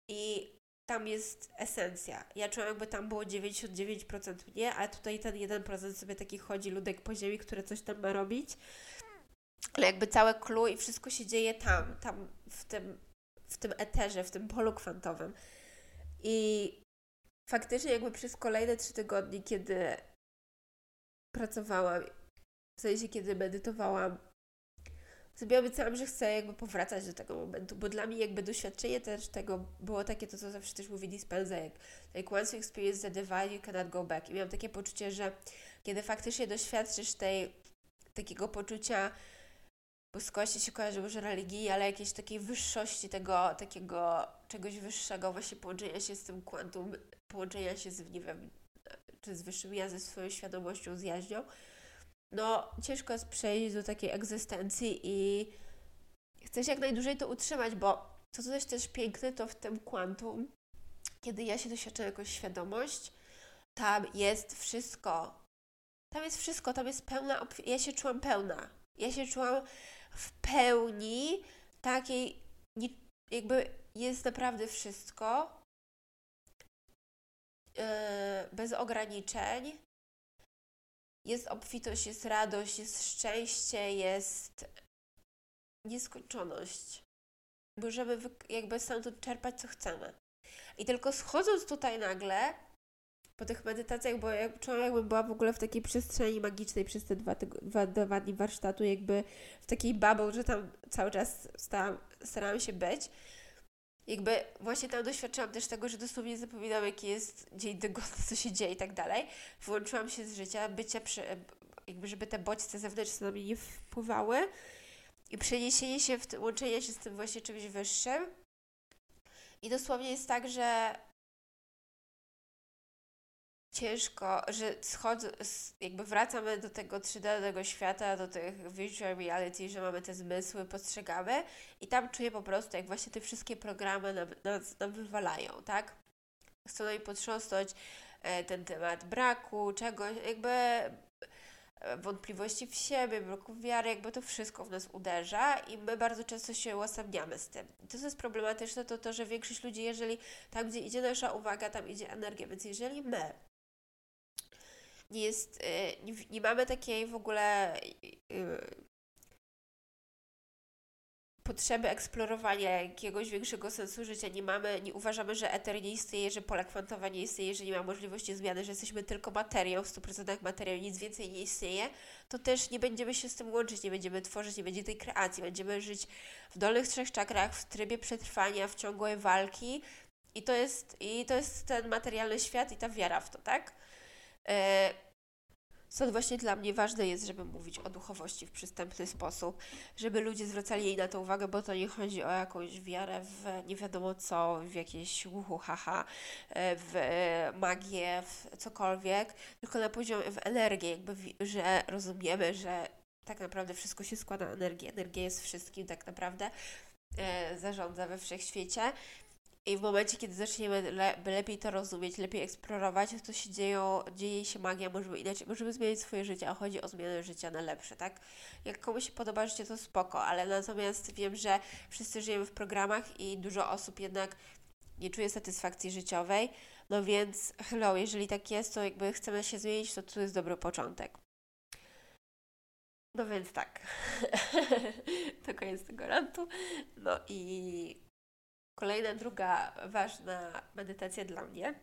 I tam jest esencja. Ja czułam, jakby tam było 99% mnie, a tutaj ten 1% sobie taki chodzi ludek po ziemi, który coś tam ma robić. Ale jakby całe clue i wszystko się dzieje tam, tam w tym, w tym eterze, w tym polu kwantowym. I faktycznie jakby przez kolejne trzy tygodnie, kiedy pracowałam, w sensie kiedy medytowałam, sobie obiecałam, że chcę jakby powracać do tego momentu, bo dla mnie jakby doświadczenie też tego było takie, to co zawsze też mówi Dispenza, jak like once you experience the divine, you cannot go back. I miałam takie poczucie, że kiedy faktycznie doświadczysz tej, takiego poczucia boskości się kojarzy może religii, ale jakiejś takiej wyższości tego, takiego czegoś wyższego, właśnie połączenia się z tym kwantum, połączenia się z, nie wiem, czy z wyższym ja, ze swoją świadomością, z jaźnią, no ciężko jest przejść do takiej egzystencji i chcesz jak najdłużej to utrzymać, bo to, jest też piękne, to w tym kwantum, kiedy ja się doświadczam jakąś świadomość, tam jest wszystko. Tam jest wszystko, tam jest pełna, ja się czułam pełna. Ja się czułam w pełni takiej, jakby jest naprawdę wszystko, yy, bez ograniczeń jest obfitość, jest radość, jest szczęście, jest nieskończoność. Możemy jakby stamtąd czerpać, co chcemy. I tylko schodząc tutaj nagle, po tych medytacjach, bo ja czułam, jakbym była w ogóle w takiej przestrzeni magicznej przez te dwa, dwa, dwa dni warsztatu, jakby w takiej bubble, że tam cały czas starałam, starałam się być jakby właśnie tam doświadczyłam też tego, że dosłownie zapominam, jaki jest dzień tygodnia, *laughs* co się dzieje i tak dalej. Wyłączyłam się z życia, bycia przy, jakby żeby te bodźce zewnętrzne na mnie nie wpływały i przeniesienie się w łączenie się z tym właśnie czymś wyższym. I dosłownie jest tak, że ciężko, że schodzę, jakby wracamy do tego 3D, do tego świata, do tych virtual reality, że mamy te zmysły, postrzegamy i tam czuję po prostu, jak właśnie te wszystkie programy nam, nam, nam wywalają, tak? Chcą nam potrząsnąć e, ten temat braku, czegoś, jakby e, wątpliwości w siebie, braku wiary, jakby to wszystko w nas uderza i my bardzo często się uosamniamy z tym. To, co jest problematyczne, to to, że większość ludzi, jeżeli tam, gdzie idzie nasza uwaga, tam idzie energia, więc jeżeli my nie jest, y, nie, nie mamy takiej w ogóle y, potrzeby eksplorowania jakiegoś większego sensu życia, nie mamy, nie uważamy, że eter nie istnieje, że pola kwantowa nie istnieje, że nie ma możliwości zmiany, że jesteśmy tylko materią, w 100% materią, nic więcej nie istnieje, to też nie będziemy się z tym łączyć, nie będziemy tworzyć, nie będzie tej kreacji, będziemy żyć w dolnych trzech czakrach, w trybie przetrwania, w ciągłej walki. I to jest, i to jest ten materialny świat i ta wiara w to, tak? E, Stąd właśnie dla mnie ważne jest, żeby mówić o duchowości w przystępny sposób, żeby ludzie zwracali jej na to uwagę, bo to nie chodzi o jakąś wiarę w nie wiadomo co, w jakieś uhu haha, e, w magię, w cokolwiek, tylko na poziom, w energię, jakby, że rozumiemy, że tak naprawdę wszystko się składa na energię. Energia jest wszystkim tak naprawdę, e, zarządza we wszechświecie i w momencie, kiedy zaczniemy le lepiej to rozumieć, lepiej eksplorować, to się dzieją, dzieje się magia, możemy inaczej, możemy zmienić swoje życie, a chodzi o zmianę życia na lepsze, tak? Jak komuś się podoba życie, to spoko, ale natomiast wiem, że wszyscy żyjemy w programach i dużo osób jednak nie czuje satysfakcji życiowej, no więc hello, jeżeli tak jest, to jakby chcemy się zmienić, to to jest dobry początek. No więc tak. *laughs* to koniec tego rantu. No i Kolejna, druga ważna medytacja dla mnie,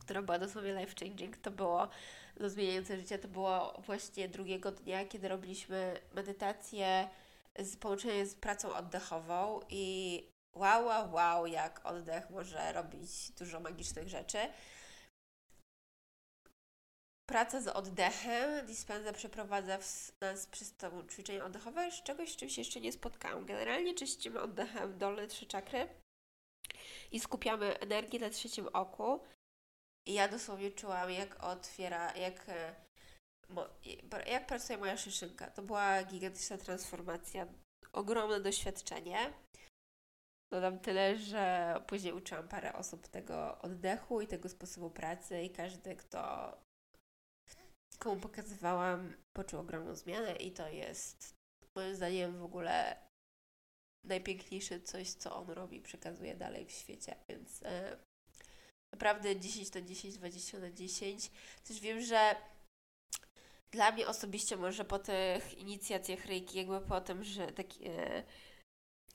która była dosłownie life changing, to było do zmieniające życie, to było właśnie drugiego dnia, kiedy robiliśmy medytację z połączeniem z pracą oddechową i wow, wow, wow, jak oddech może robić dużo magicznych rzeczy. Praca z oddechem. Dispenza przeprowadza nas przez to ćwiczenie oddechowe, z czegoś, z czym się jeszcze nie spotkałam. Generalnie czyścimy oddechem dolne trzy czakry i skupiamy energię na trzecim oku. I ja dosłownie czułam, jak otwiera, jak, e, jak pracuje moja szyszynka. To była gigantyczna transformacja, ogromne doświadczenie. Dodam tyle, że później uczyłam parę osób tego oddechu i tego sposobu pracy i każdy, kto komu pokazywałam, poczuł ogromną zmianę i to jest moim zdaniem w ogóle najpiękniejsze coś, co on robi, przekazuje dalej w świecie, więc e, naprawdę 10 na 10, 20 na 10. Też wiem, że dla mnie osobiście może po tych inicjacjach Reiki, jakby po tym, że taki, e,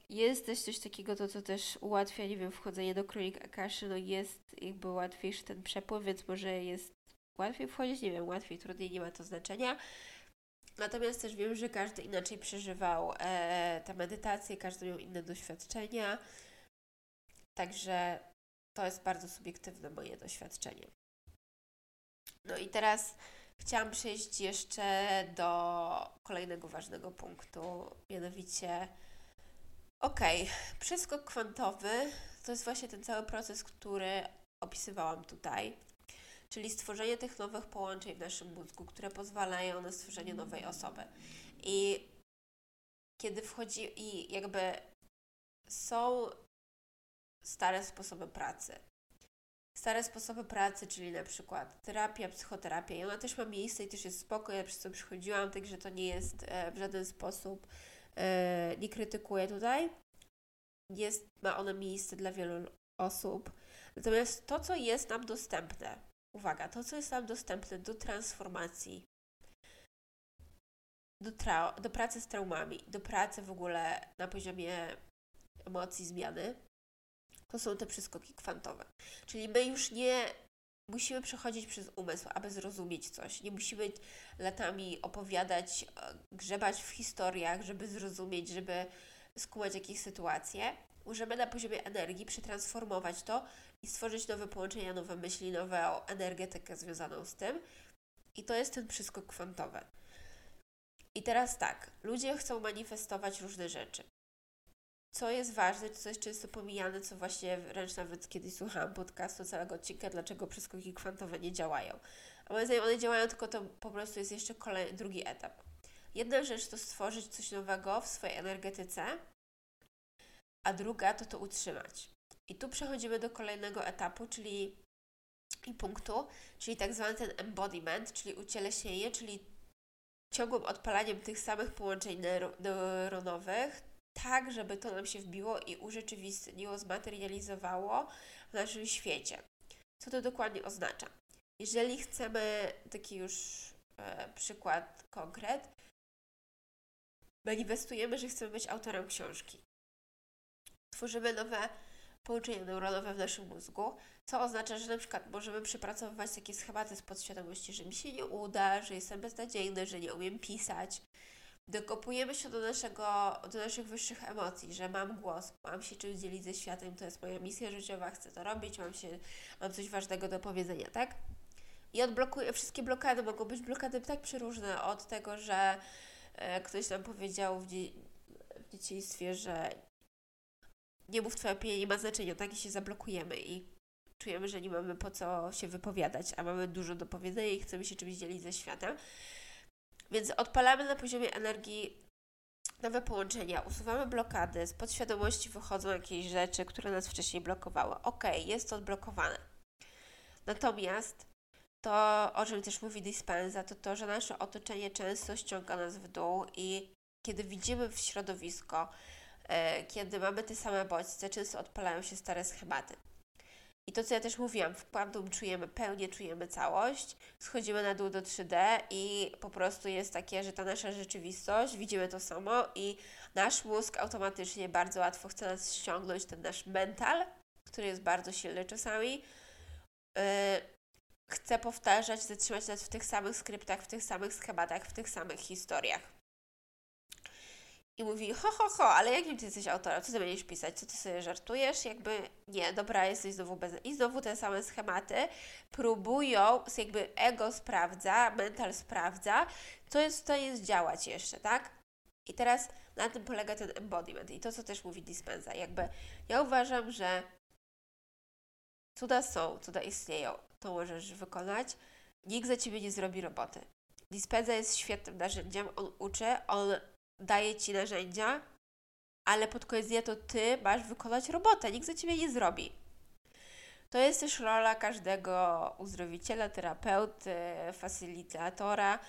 jest też coś takiego, to co też ułatwia, nie wiem, wchodzenie do kronik Akaszy, no jest jakby łatwiejszy ten przepływ, więc może jest łatwiej wchodzić, nie wiem, łatwiej, trudniej, nie ma to znaczenia. Natomiast też wiem, że każdy inaczej przeżywał e, te medytacje, każdy miał inne doświadczenia. Także to jest bardzo subiektywne moje doświadczenie. No i teraz chciałam przejść jeszcze do kolejnego ważnego punktu, mianowicie ok, przeskok kwantowy to jest właśnie ten cały proces, który opisywałam tutaj czyli stworzenie tych nowych połączeń w naszym mózgu, które pozwalają na stworzenie nowej osoby. I kiedy wchodzi i jakby są stare sposoby pracy. Stare sposoby pracy, czyli na przykład terapia, psychoterapia, i ona też ma miejsce i też jest spoko, ja przez to przychodziłam, także to nie jest e, w żaden sposób, e, nie krytykuję tutaj. Jest, ma ona miejsce dla wielu osób. Natomiast to, co jest nam dostępne, uwaga, to co jest nam dostępne do transformacji, do, do pracy z traumami, do pracy w ogóle na poziomie emocji, zmiany, to są te przeskoki kwantowe. Czyli my już nie musimy przechodzić przez umysł, aby zrozumieć coś. Nie musimy latami opowiadać, grzebać w historiach, żeby zrozumieć, żeby skumać jakieś sytuacje. Możemy na poziomie energii przetransformować to i stworzyć nowe połączenia, nowe myśli, nową energetykę związaną z tym. I to jest ten przeskok kwantowy. I teraz tak, ludzie chcą manifestować różne rzeczy. Co jest ważne, co jest często pomijane, co właśnie wręcz nawet kiedyś słuchałam podcastu całego odcinka, dlaczego przeskoki kwantowe nie działają. A moim zdaniem one działają, tylko to po prostu jest jeszcze kolejny, drugi etap. Jedna rzecz to stworzyć coś nowego w swojej energetyce, a druga to to utrzymać. I tu przechodzimy do kolejnego etapu, czyli i punktu, czyli tak zwany ten embodiment, czyli ucieleśnienie, czyli ciągłym odpalaniem tych samych połączeń neuronowych, tak, żeby to nam się wbiło i urzeczywistniło, zmaterializowało w naszym świecie. Co to dokładnie oznacza? Jeżeli chcemy taki już e, przykład konkret, manifestujemy, że chcemy być autorem książki. Tworzymy nowe połączenia neuronowe w naszym mózgu, co oznacza, że na przykład możemy przepracowywać takie schematy z podświadomości, że mi się nie uda, że jestem beznadziejny, że nie umiem pisać. Dokopujemy się do, naszego, do naszych wyższych emocji, że mam głos, mam się czymś dzielić ze światem, to jest moja misja życiowa, chcę to robić, mam, się, mam coś ważnego do powiedzenia, tak? I odblokuję, wszystkie blokady mogą być blokady tak przeróżne, od tego, że e, ktoś nam powiedział w, w dzieciństwie, że nie mów Twoja opinia nie ma znaczenia, tak? I się zablokujemy i czujemy, że nie mamy po co się wypowiadać, a mamy dużo do powiedzenia i chcemy się czymś dzielić ze światem. Więc odpalamy na poziomie energii nowe połączenia, usuwamy blokady, z podświadomości wychodzą jakieś rzeczy, które nas wcześniej blokowały. Ok, jest to odblokowane. Natomiast to, o czym też mówi Dispenza, to to, że nasze otoczenie często ściąga nas w dół i kiedy widzimy w środowisko, kiedy mamy te same bodźce, często odpalają się stare schematy. I to, co ja też mówiłam, w dół czujemy pełnię, czujemy całość, schodzimy na dół do 3D i po prostu jest takie, że ta nasza rzeczywistość, widzimy to samo i nasz mózg automatycznie bardzo łatwo chce nas ściągnąć, ten nasz mental, który jest bardzo silny czasami, yy, chce powtarzać, zatrzymać nas w tych samych skryptach, w tych samych schematach, w tych samych historiach. I mówi, ho, ho, ho, ale jakim ty jesteś autorem? Co ty będziesz pisać? Co ty sobie żartujesz? Jakby, nie, dobra, jesteś znowu bez... I znowu te same schematy próbują, jakby ego sprawdza, mental sprawdza, co jest w stanie zdziałać jeszcze, tak? I teraz na tym polega ten embodiment i to, co też mówi Dispenza. Jakby ja uważam, że cuda są, cuda istnieją, to możesz wykonać. Nikt za Ciebie nie zrobi roboty. Dispenza jest świetnym narzędziem, on uczy, on daje Ci narzędzia, ale pod koniec dnia to Ty masz wykonać robotę, nikt za Ciebie nie zrobi. To jest też rola każdego uzdrowiciela, terapeuty, facilitatora.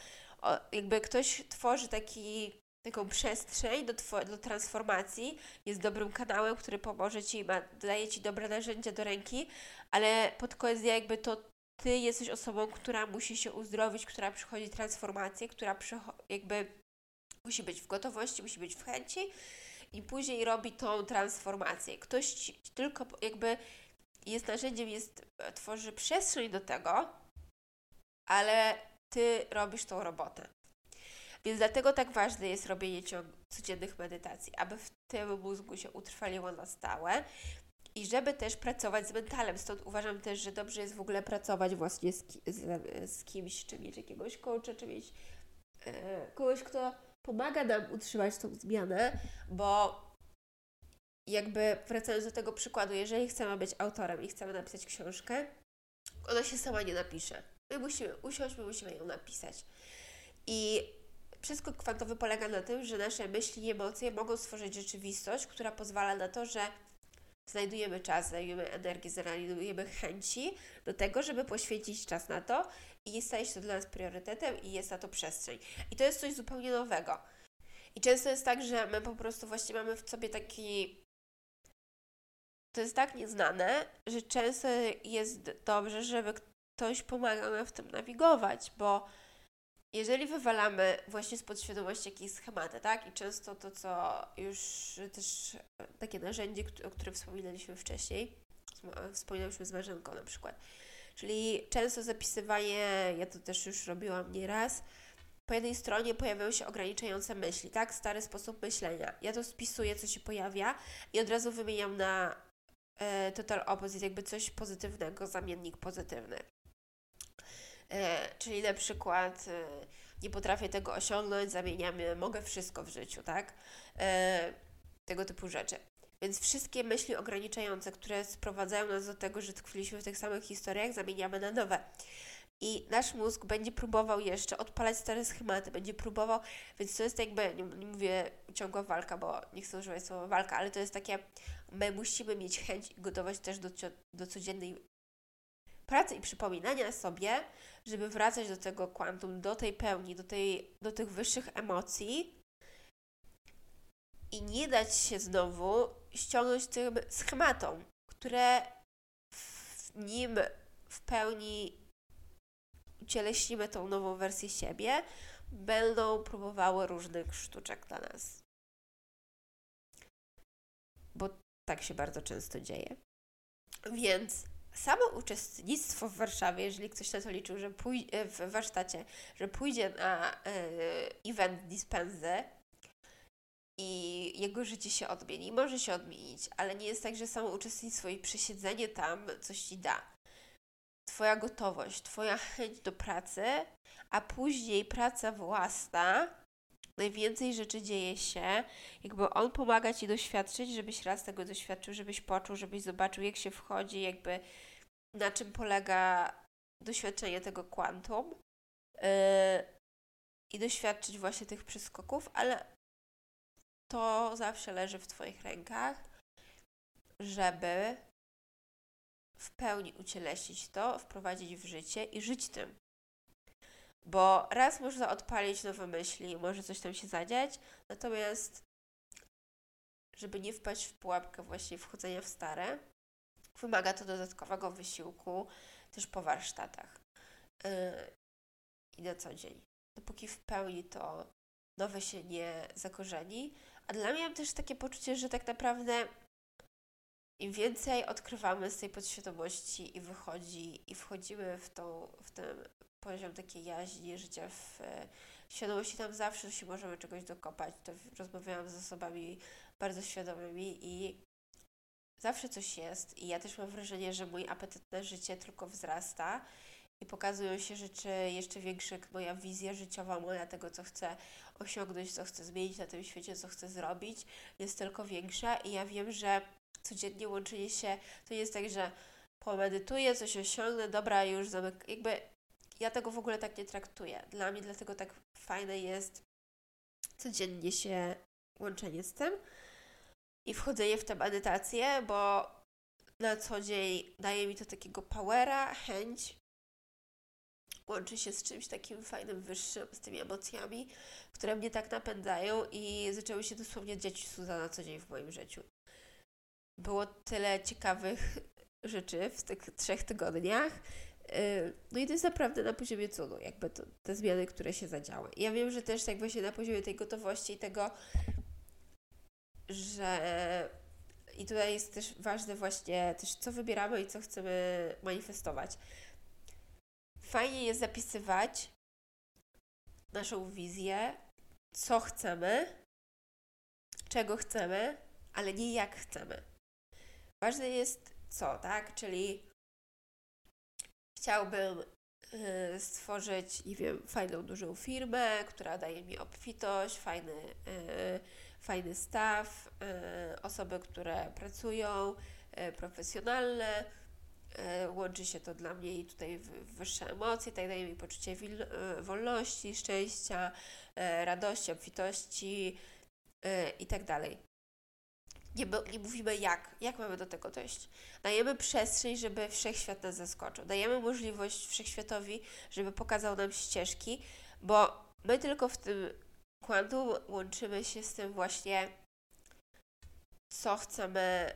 O, jakby ktoś tworzy taki, taką przestrzeń do, do transformacji, jest dobrym kanałem, który pomoże Ci, daje Ci dobre narzędzia do ręki, ale pod koniec dnia jakby to Ty jesteś osobą, która musi się uzdrowić, która przychodzi transformację, która jakby Musi być w gotowości, musi być w chęci i później robi tą transformację. Ktoś tylko jakby jest narzędziem, jest, tworzy przestrzeń do tego, ale ty robisz tą robotę. Więc dlatego tak ważne jest robienie codziennych medytacji, aby w tym mózgu się utrwaliło na stałe i żeby też pracować z mentalem. Stąd uważam też, że dobrze jest w ogóle pracować właśnie z, z, z kimś, czy mieć jakiegoś coacha, czy mieć e, kogoś, kto pomaga nam utrzymać tą zmianę, bo jakby wracając do tego przykładu, jeżeli chcemy być autorem i chcemy napisać książkę, ona się sama nie napisze. My musimy usiąść, my musimy ją napisać. I wszystko kwantowe polega na tym, że nasze myśli i emocje mogą stworzyć rzeczywistość, która pozwala na to, że znajdujemy czas, znajdujemy energię, znajdujemy chęci do tego, żeby poświęcić czas na to i staje się to dla nas priorytetem i jest na to przestrzeń. I to jest coś zupełnie nowego. I często jest tak, że my po prostu właśnie mamy w sobie taki. To jest tak nieznane, że często jest dobrze, żeby ktoś pomagał nam w tym nawigować, bo jeżeli wywalamy właśnie z podświadomości jakieś schematy, tak? I często to, co już też takie narzędzie, o którym wspominaliśmy wcześniej, wspominałyśmy z Marzenką na przykład, czyli często zapisywanie, ja to też już robiłam nieraz, po jednej stronie pojawiają się ograniczające myśli, tak? Stary sposób myślenia. Ja to spisuję, co się pojawia i od razu wymieniam na e, total opposite, jakby coś pozytywnego, zamiennik pozytywny. E, czyli na przykład e, nie potrafię tego osiągnąć, zamieniamy, mogę wszystko w życiu, tak? Tego typu rzeczy. Więc wszystkie myśli ograniczające, które sprowadzają nas do tego, że tkwiliśmy w tych samych historiach, zamieniamy na nowe. I nasz mózg będzie próbował jeszcze odpalać stare schematy, będzie próbował, więc to jest jakby, nie, nie mówię ciągła walka, bo nie chcę używać słowa walka, ale to jest takie, my musimy mieć chęć i gotowość też do, do codziennej pracy i przypominania sobie, żeby wracać do tego kwantum, do tej pełni, do, tej, do tych wyższych emocji i nie dać się znowu ściągnąć tym schematom, które w nim w pełni ucieleśnimy tą nową wersję siebie, będą próbowały różnych sztuczek dla nas. Bo tak się bardzo często dzieje. Więc samo uczestnictwo w Warszawie, jeżeli ktoś na to liczył, że pójdzie w warsztacie, że pójdzie na y, event dispensy i jego życie się odmieni, może się odmienić, ale nie jest tak, że samo uczestnictwo i przesiedzenie tam coś ci da. Twoja gotowość, Twoja chęć do pracy, a później praca własna, najwięcej rzeczy dzieje się, jakby on pomaga Ci doświadczyć, żebyś raz tego doświadczył, żebyś poczuł, żebyś zobaczył, jak się wchodzi, jakby na czym polega doświadczenie tego kwantum yy, i doświadczyć właśnie tych przeskoków, ale to zawsze leży w Twoich rękach, żeby w pełni ucieleśnić to, wprowadzić w życie i żyć tym. Bo raz można odpalić nowe myśli, może coś tam się zadziać, natomiast żeby nie wpaść w pułapkę właśnie wchodzenia w stare, wymaga to dodatkowego wysiłku też po warsztatach yy, i na co dzień. Dopóki w pełni to nowe się nie zakorzeni. A dla mnie mam też takie poczucie, że tak naprawdę im więcej odkrywamy z tej podświadomości i wychodzi, i wchodzimy w, tą, w ten poziom takiej jaźni, życia w, w świadomości, tam zawsze się możemy czegoś dokopać. To rozmawiałam z osobami bardzo świadomymi i zawsze coś jest. I ja też mam wrażenie, że mój apetyt na życie tylko wzrasta i pokazują się rzeczy jeszcze większe, moja wizja życiowa, moja tego, co chcę osiągnąć, co chcę zmienić na tym świecie, co chcę zrobić, jest tylko większa i ja wiem, że codziennie łączenie się, to nie jest tak, że pomedytuję, coś osiągnę, dobra, już zamyk... Jakby ja tego w ogóle tak nie traktuję. Dla mnie dlatego tak fajne jest codziennie się łączenie z tym i wchodzenie w tę medytację, bo na co dzień daje mi to takiego powera, chęć, łączy się z czymś takim fajnym, wyższym, z tymi emocjami, które mnie tak napędzają i zaczęły się dosłownie dziać cuda na co dzień w moim życiu było tyle ciekawych rzeczy w tych trzech tygodniach. Y, no i to jest naprawdę na poziomie cudu, jakby to, te zmiany, które się zadziały. Ja wiem, że też tak właśnie na poziomie tej gotowości i tego, że i tutaj jest też ważne właśnie też co wybieramy i co chcemy manifestować. Fajnie jest zapisywać naszą wizję, co chcemy, czego chcemy, ale nie jak chcemy. Ważne jest co, tak? Czyli chciałbym y, stworzyć, nie wiem, fajną, dużą firmę, która daje mi obfitość, fajny, y, fajny staw, y, osoby, które pracują, profesjonalne. Łączy się to dla mnie i tutaj wyższe emocje, tak daje mi poczucie wolności, szczęścia, radości, obfitości i tak dalej nie, nie mówimy jak, jak mamy do tego dojść. Dajemy przestrzeń, żeby wszechświat nas zaskoczył. Dajemy możliwość wszechświatowi, żeby pokazał nam ścieżki, bo my tylko w tym kwantum łączymy się z tym właśnie, co chcemy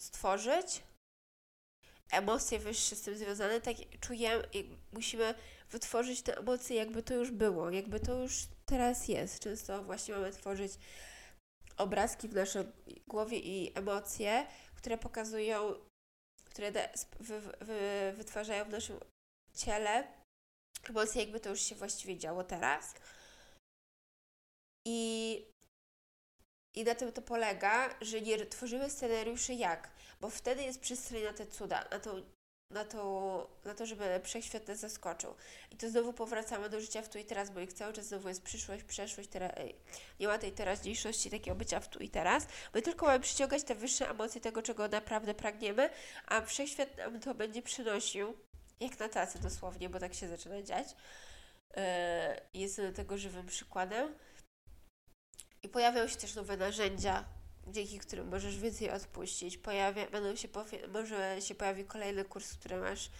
stworzyć, emocje wyższe z tym związane, tak czujemy, musimy wytworzyć te emocje, jakby to już było, jakby to już teraz jest. Często właśnie mamy tworzyć obrazki w naszej głowie i emocje, które pokazują, które wy, wy, wytwarzają w naszym ciele emocje, jakby to już się właściwie działo teraz. I, I na tym to polega, że nie tworzymy scenariuszy jak, bo wtedy jest przestrzeń na te cuda, na tą na to, na to, żeby wszechświat nas zaskoczył. I to znowu powracamy do życia w tu i teraz, bo ich cały czas znowu jest przyszłość, przeszłość, teraz, nie ma tej teraźniejszości, takiego bycia w tu i teraz. My tylko mamy przyciągać te wyższe emocje tego, czego naprawdę pragniemy, a wszechświat nam to będzie przynosił, jak na tacy dosłownie, bo tak się zaczyna dziać. Yy, jestem tego żywym przykładem. I pojawiają się też nowe narzędzia, dzięki którym możesz więcej odpuścić. Pojawia, będą się może się pojawi kolejny kurs, który masz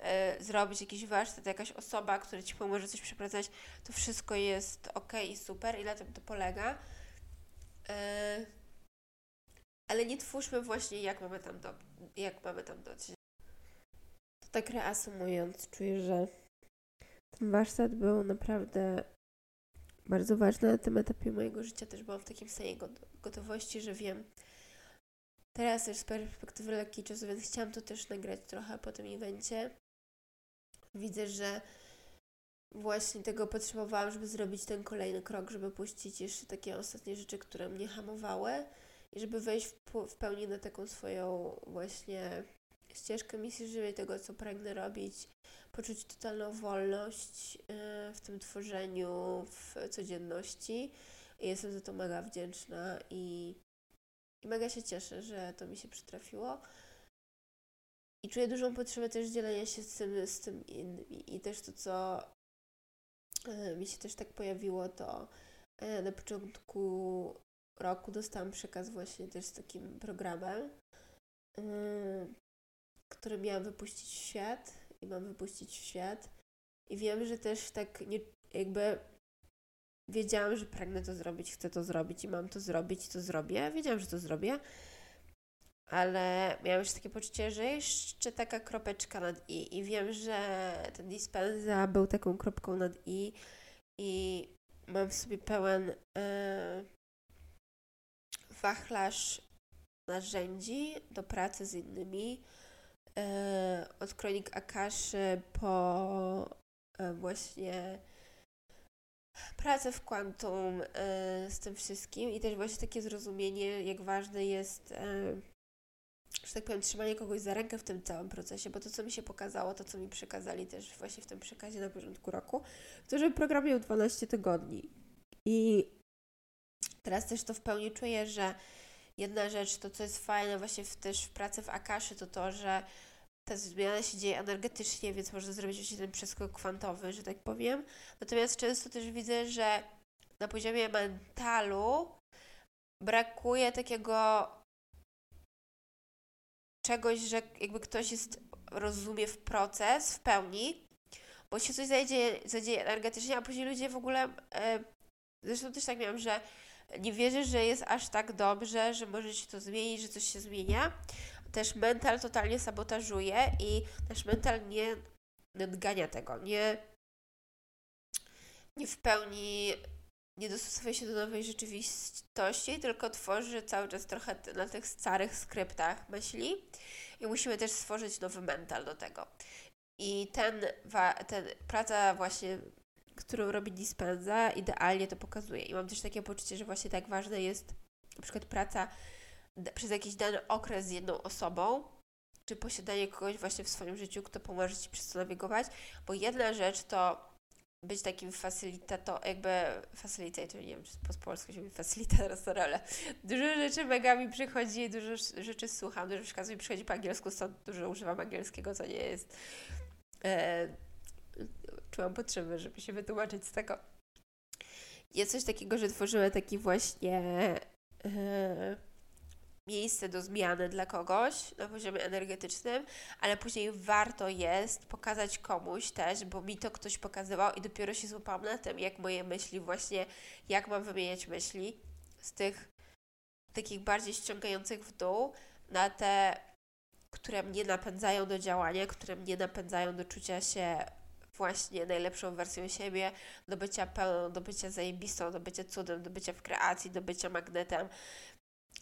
e, zrobić, jakiś warsztat, jakaś osoba, która Ci pomoże coś przepracać. To wszystko jest ok i super i na tym to polega. E, ale nie twórzmy właśnie, jak mamy tam, do, jak mamy tam dotrzeć. To tak reasumując, czuję, że ten warsztat był naprawdę bardzo ważny na tym etapie mojego życia. Też byłam w takim stanie gotowości, że wiem. Teraz też z perspektywy lekkiej czasu, więc chciałam to też nagrać trochę po tym evencie. Widzę, że właśnie tego potrzebowałam, żeby zrobić ten kolejny krok, żeby puścić jeszcze takie ostatnie rzeczy, które mnie hamowały i żeby wejść w, w pełni na taką swoją właśnie ścieżkę misji żywej, tego, co pragnę robić, poczuć totalną wolność e, w tym tworzeniu, w codzienności. I jestem za to mega wdzięczna i, i mega się cieszę, że to mi się przytrafiło. I czuję dużą potrzebę też dzielenia się z tym, z tym innymi. I też to, co e, mi się też tak pojawiło, to e, na początku roku dostałam przekaz właśnie też z takim programem, który miałam wypuścić w świat i mam wypuścić w świat. I wiem, że też tak nie, jakby wiedziałam, że pragnę to zrobić, chcę to zrobić i mam to zrobić, to zrobię. Wiedziałam, że to zrobię, ale miałam już takie poczucie, że jeszcze taka kropeczka nad i. I wiem, że ten dispensa był taką kropką nad i i mam w sobie pełen e, wachlarz narzędzi do pracy z innymi, e, od kronik Akaszy po e, właśnie pracę w kwantum e, z tym wszystkim i też właśnie takie zrozumienie, jak ważne jest, e, że tak powiem, trzymanie kogoś za rękę w tym całym procesie, bo to, co mi się pokazało, to, co mi przekazali też właśnie w tym przekazie na początku roku, to, że program miał 12 tygodni. I teraz też to w pełni czuję, że jedna rzecz, to co jest fajne właśnie w, też w pracy w Akaszy, to to, że ta zmiana się dzieje energetycznie, więc można zrobić ten przeskok kwantowy, że tak powiem. Natomiast często też widzę, że na poziomie mentalu brakuje takiego czegoś, że jakby ktoś jest, rozumie w proces w pełni, bo się coś zadzieje, zadzieje energetycznie, a później ludzie w ogóle, e, zresztą też tak miałam, że nie wierzę, że jest aż tak dobrze, że może się to zmienić, że coś się zmienia, też mental totalnie sabotażuje i nasz mental nie nadgania tego, nie, nie w pełni nie dostosowuje się do nowej rzeczywistości, tylko tworzy cały czas trochę na tych starych skryptach myśli i musimy też stworzyć nowy mental do tego. I ten, ten praca właśnie, którą robi Dispenza, idealnie to pokazuje. I mam też takie poczucie, że właśnie tak ważna jest na przykład praca przez jakiś dany okres z jedną osobą, czy posiadanie kogoś właśnie w swoim życiu, kto pomoże Ci przez to nawigować, bo jedna rzecz to być takim facilitator, jakby facilitator, nie wiem, czy po polsku się mówi facilitator, *laughs* ale dużo rzeczy mega mi przychodzi, dużo rzeczy słucham, dużo przykazów mi przychodzi po angielsku, stąd dużo używam angielskiego, co nie jest... E, czułam potrzebę, żeby się wytłumaczyć z tego. Jest coś takiego, że tworzymy taki właśnie... E, miejsce do zmiany dla kogoś na poziomie energetycznym, ale później warto jest pokazać komuś też, bo mi to ktoś pokazywał i dopiero się złapałam na tym, jak moje myśli właśnie, jak mam wymieniać myśli z tych takich bardziej ściągających w dół na te, które mnie napędzają do działania, które mnie napędzają do czucia się właśnie najlepszą wersją siebie, do bycia pełną, do bycia zajebistą, do bycia cudem, do bycia w kreacji, do bycia magnetem,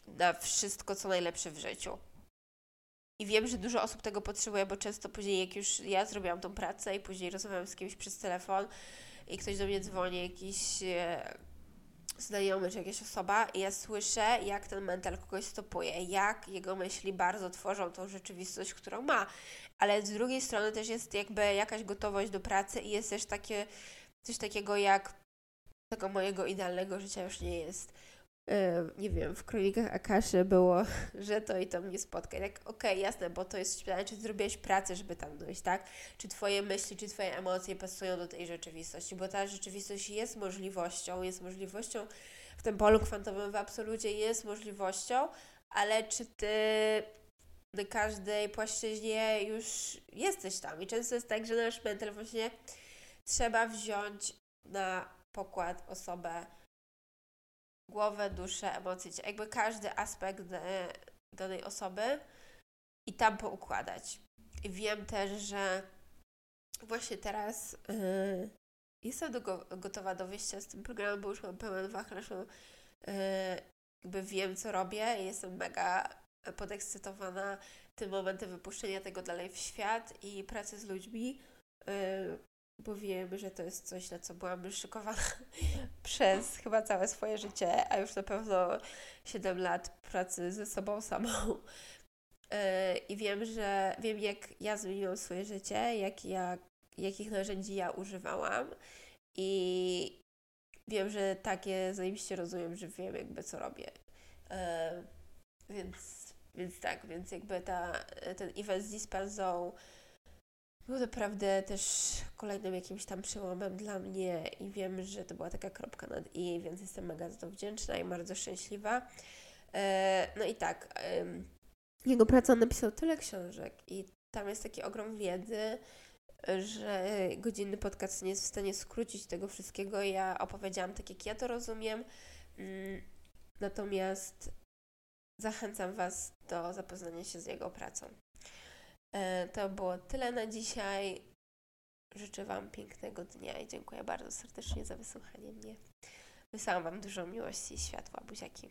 na wszystko, co najlepsze w życiu. I wiem, że dużo osób tego potrzebuje, bo często później, jak już ja zrobiłam tą pracę i później rozmawiam z kimś przez telefon i ktoś do mnie dzwoni, jakiś e, znajomy czy jakaś osoba i ja słyszę, jak ten mental kogoś stopuje, jak jego myśli bardzo tworzą tą rzeczywistość, którą ma. Ale z drugiej strony też jest jakby jakaś gotowość do pracy i jest też takie, coś takiego jak tego mojego idealnego życia już nie jest. Yy, nie wiem, w kronikach Akaszy było, *laughs* że to i to mnie spotka. I tak, okej, okay, jasne, bo to jest pytanie, czy zrobiłeś pracę, żeby tam dojść, tak? Czy Twoje myśli, czy Twoje emocje pasują do tej rzeczywistości, bo ta rzeczywistość jest możliwością, jest możliwością w tym polu kwantowym w absolucie jest możliwością, ale czy Ty na każdej płaszczyźnie już jesteś tam? I często jest tak, że nasz mental właśnie trzeba wziąć na pokład osobę, głowę, duszę, emocje, jakby każdy aspekt danej osoby i tam poukładać. I wiem też, że właśnie teraz yy, jestem do, gotowa do wyjścia z tym programem, bo już mam pełen wachlarz, yy, jakby wiem, co robię i jestem mega podekscytowana tym momentem wypuszczenia tego dalej w świat i pracy z ludźmi. Yy, bo wiem, że to jest coś, na co byłam szykowana *laughs* przez chyba całe swoje życie, a już na pewno 7 lat pracy ze sobą samą. E, I wiem, że wiem, jak ja zmieniłam swoje życie, jak ja, jakich narzędzi ja używałam. I wiem, że takie zajebiście rozumiem, że wiem jakby co robię. E, więc, więc tak, więc jakby ta, ten event z Dispensą był naprawdę też kolejnym jakimś tam przełomem dla mnie i wiem, że to była taka kropka nad i, więc jestem mega za to wdzięczna i bardzo szczęśliwa. E, no i tak, jego praca napisał tyle książek i tam jest taki ogrom wiedzy, że godzinny podcast nie jest w stanie skrócić tego wszystkiego. Ja opowiedziałam tak, jak ja to rozumiem. Mm, natomiast zachęcam Was do zapoznania się z jego pracą. E, to było tyle na dzisiaj. Życzę Wam pięknego dnia i dziękuję bardzo serdecznie za wysłuchanie mnie. Wysłałam Wam dużo miłości i światła, buziaki.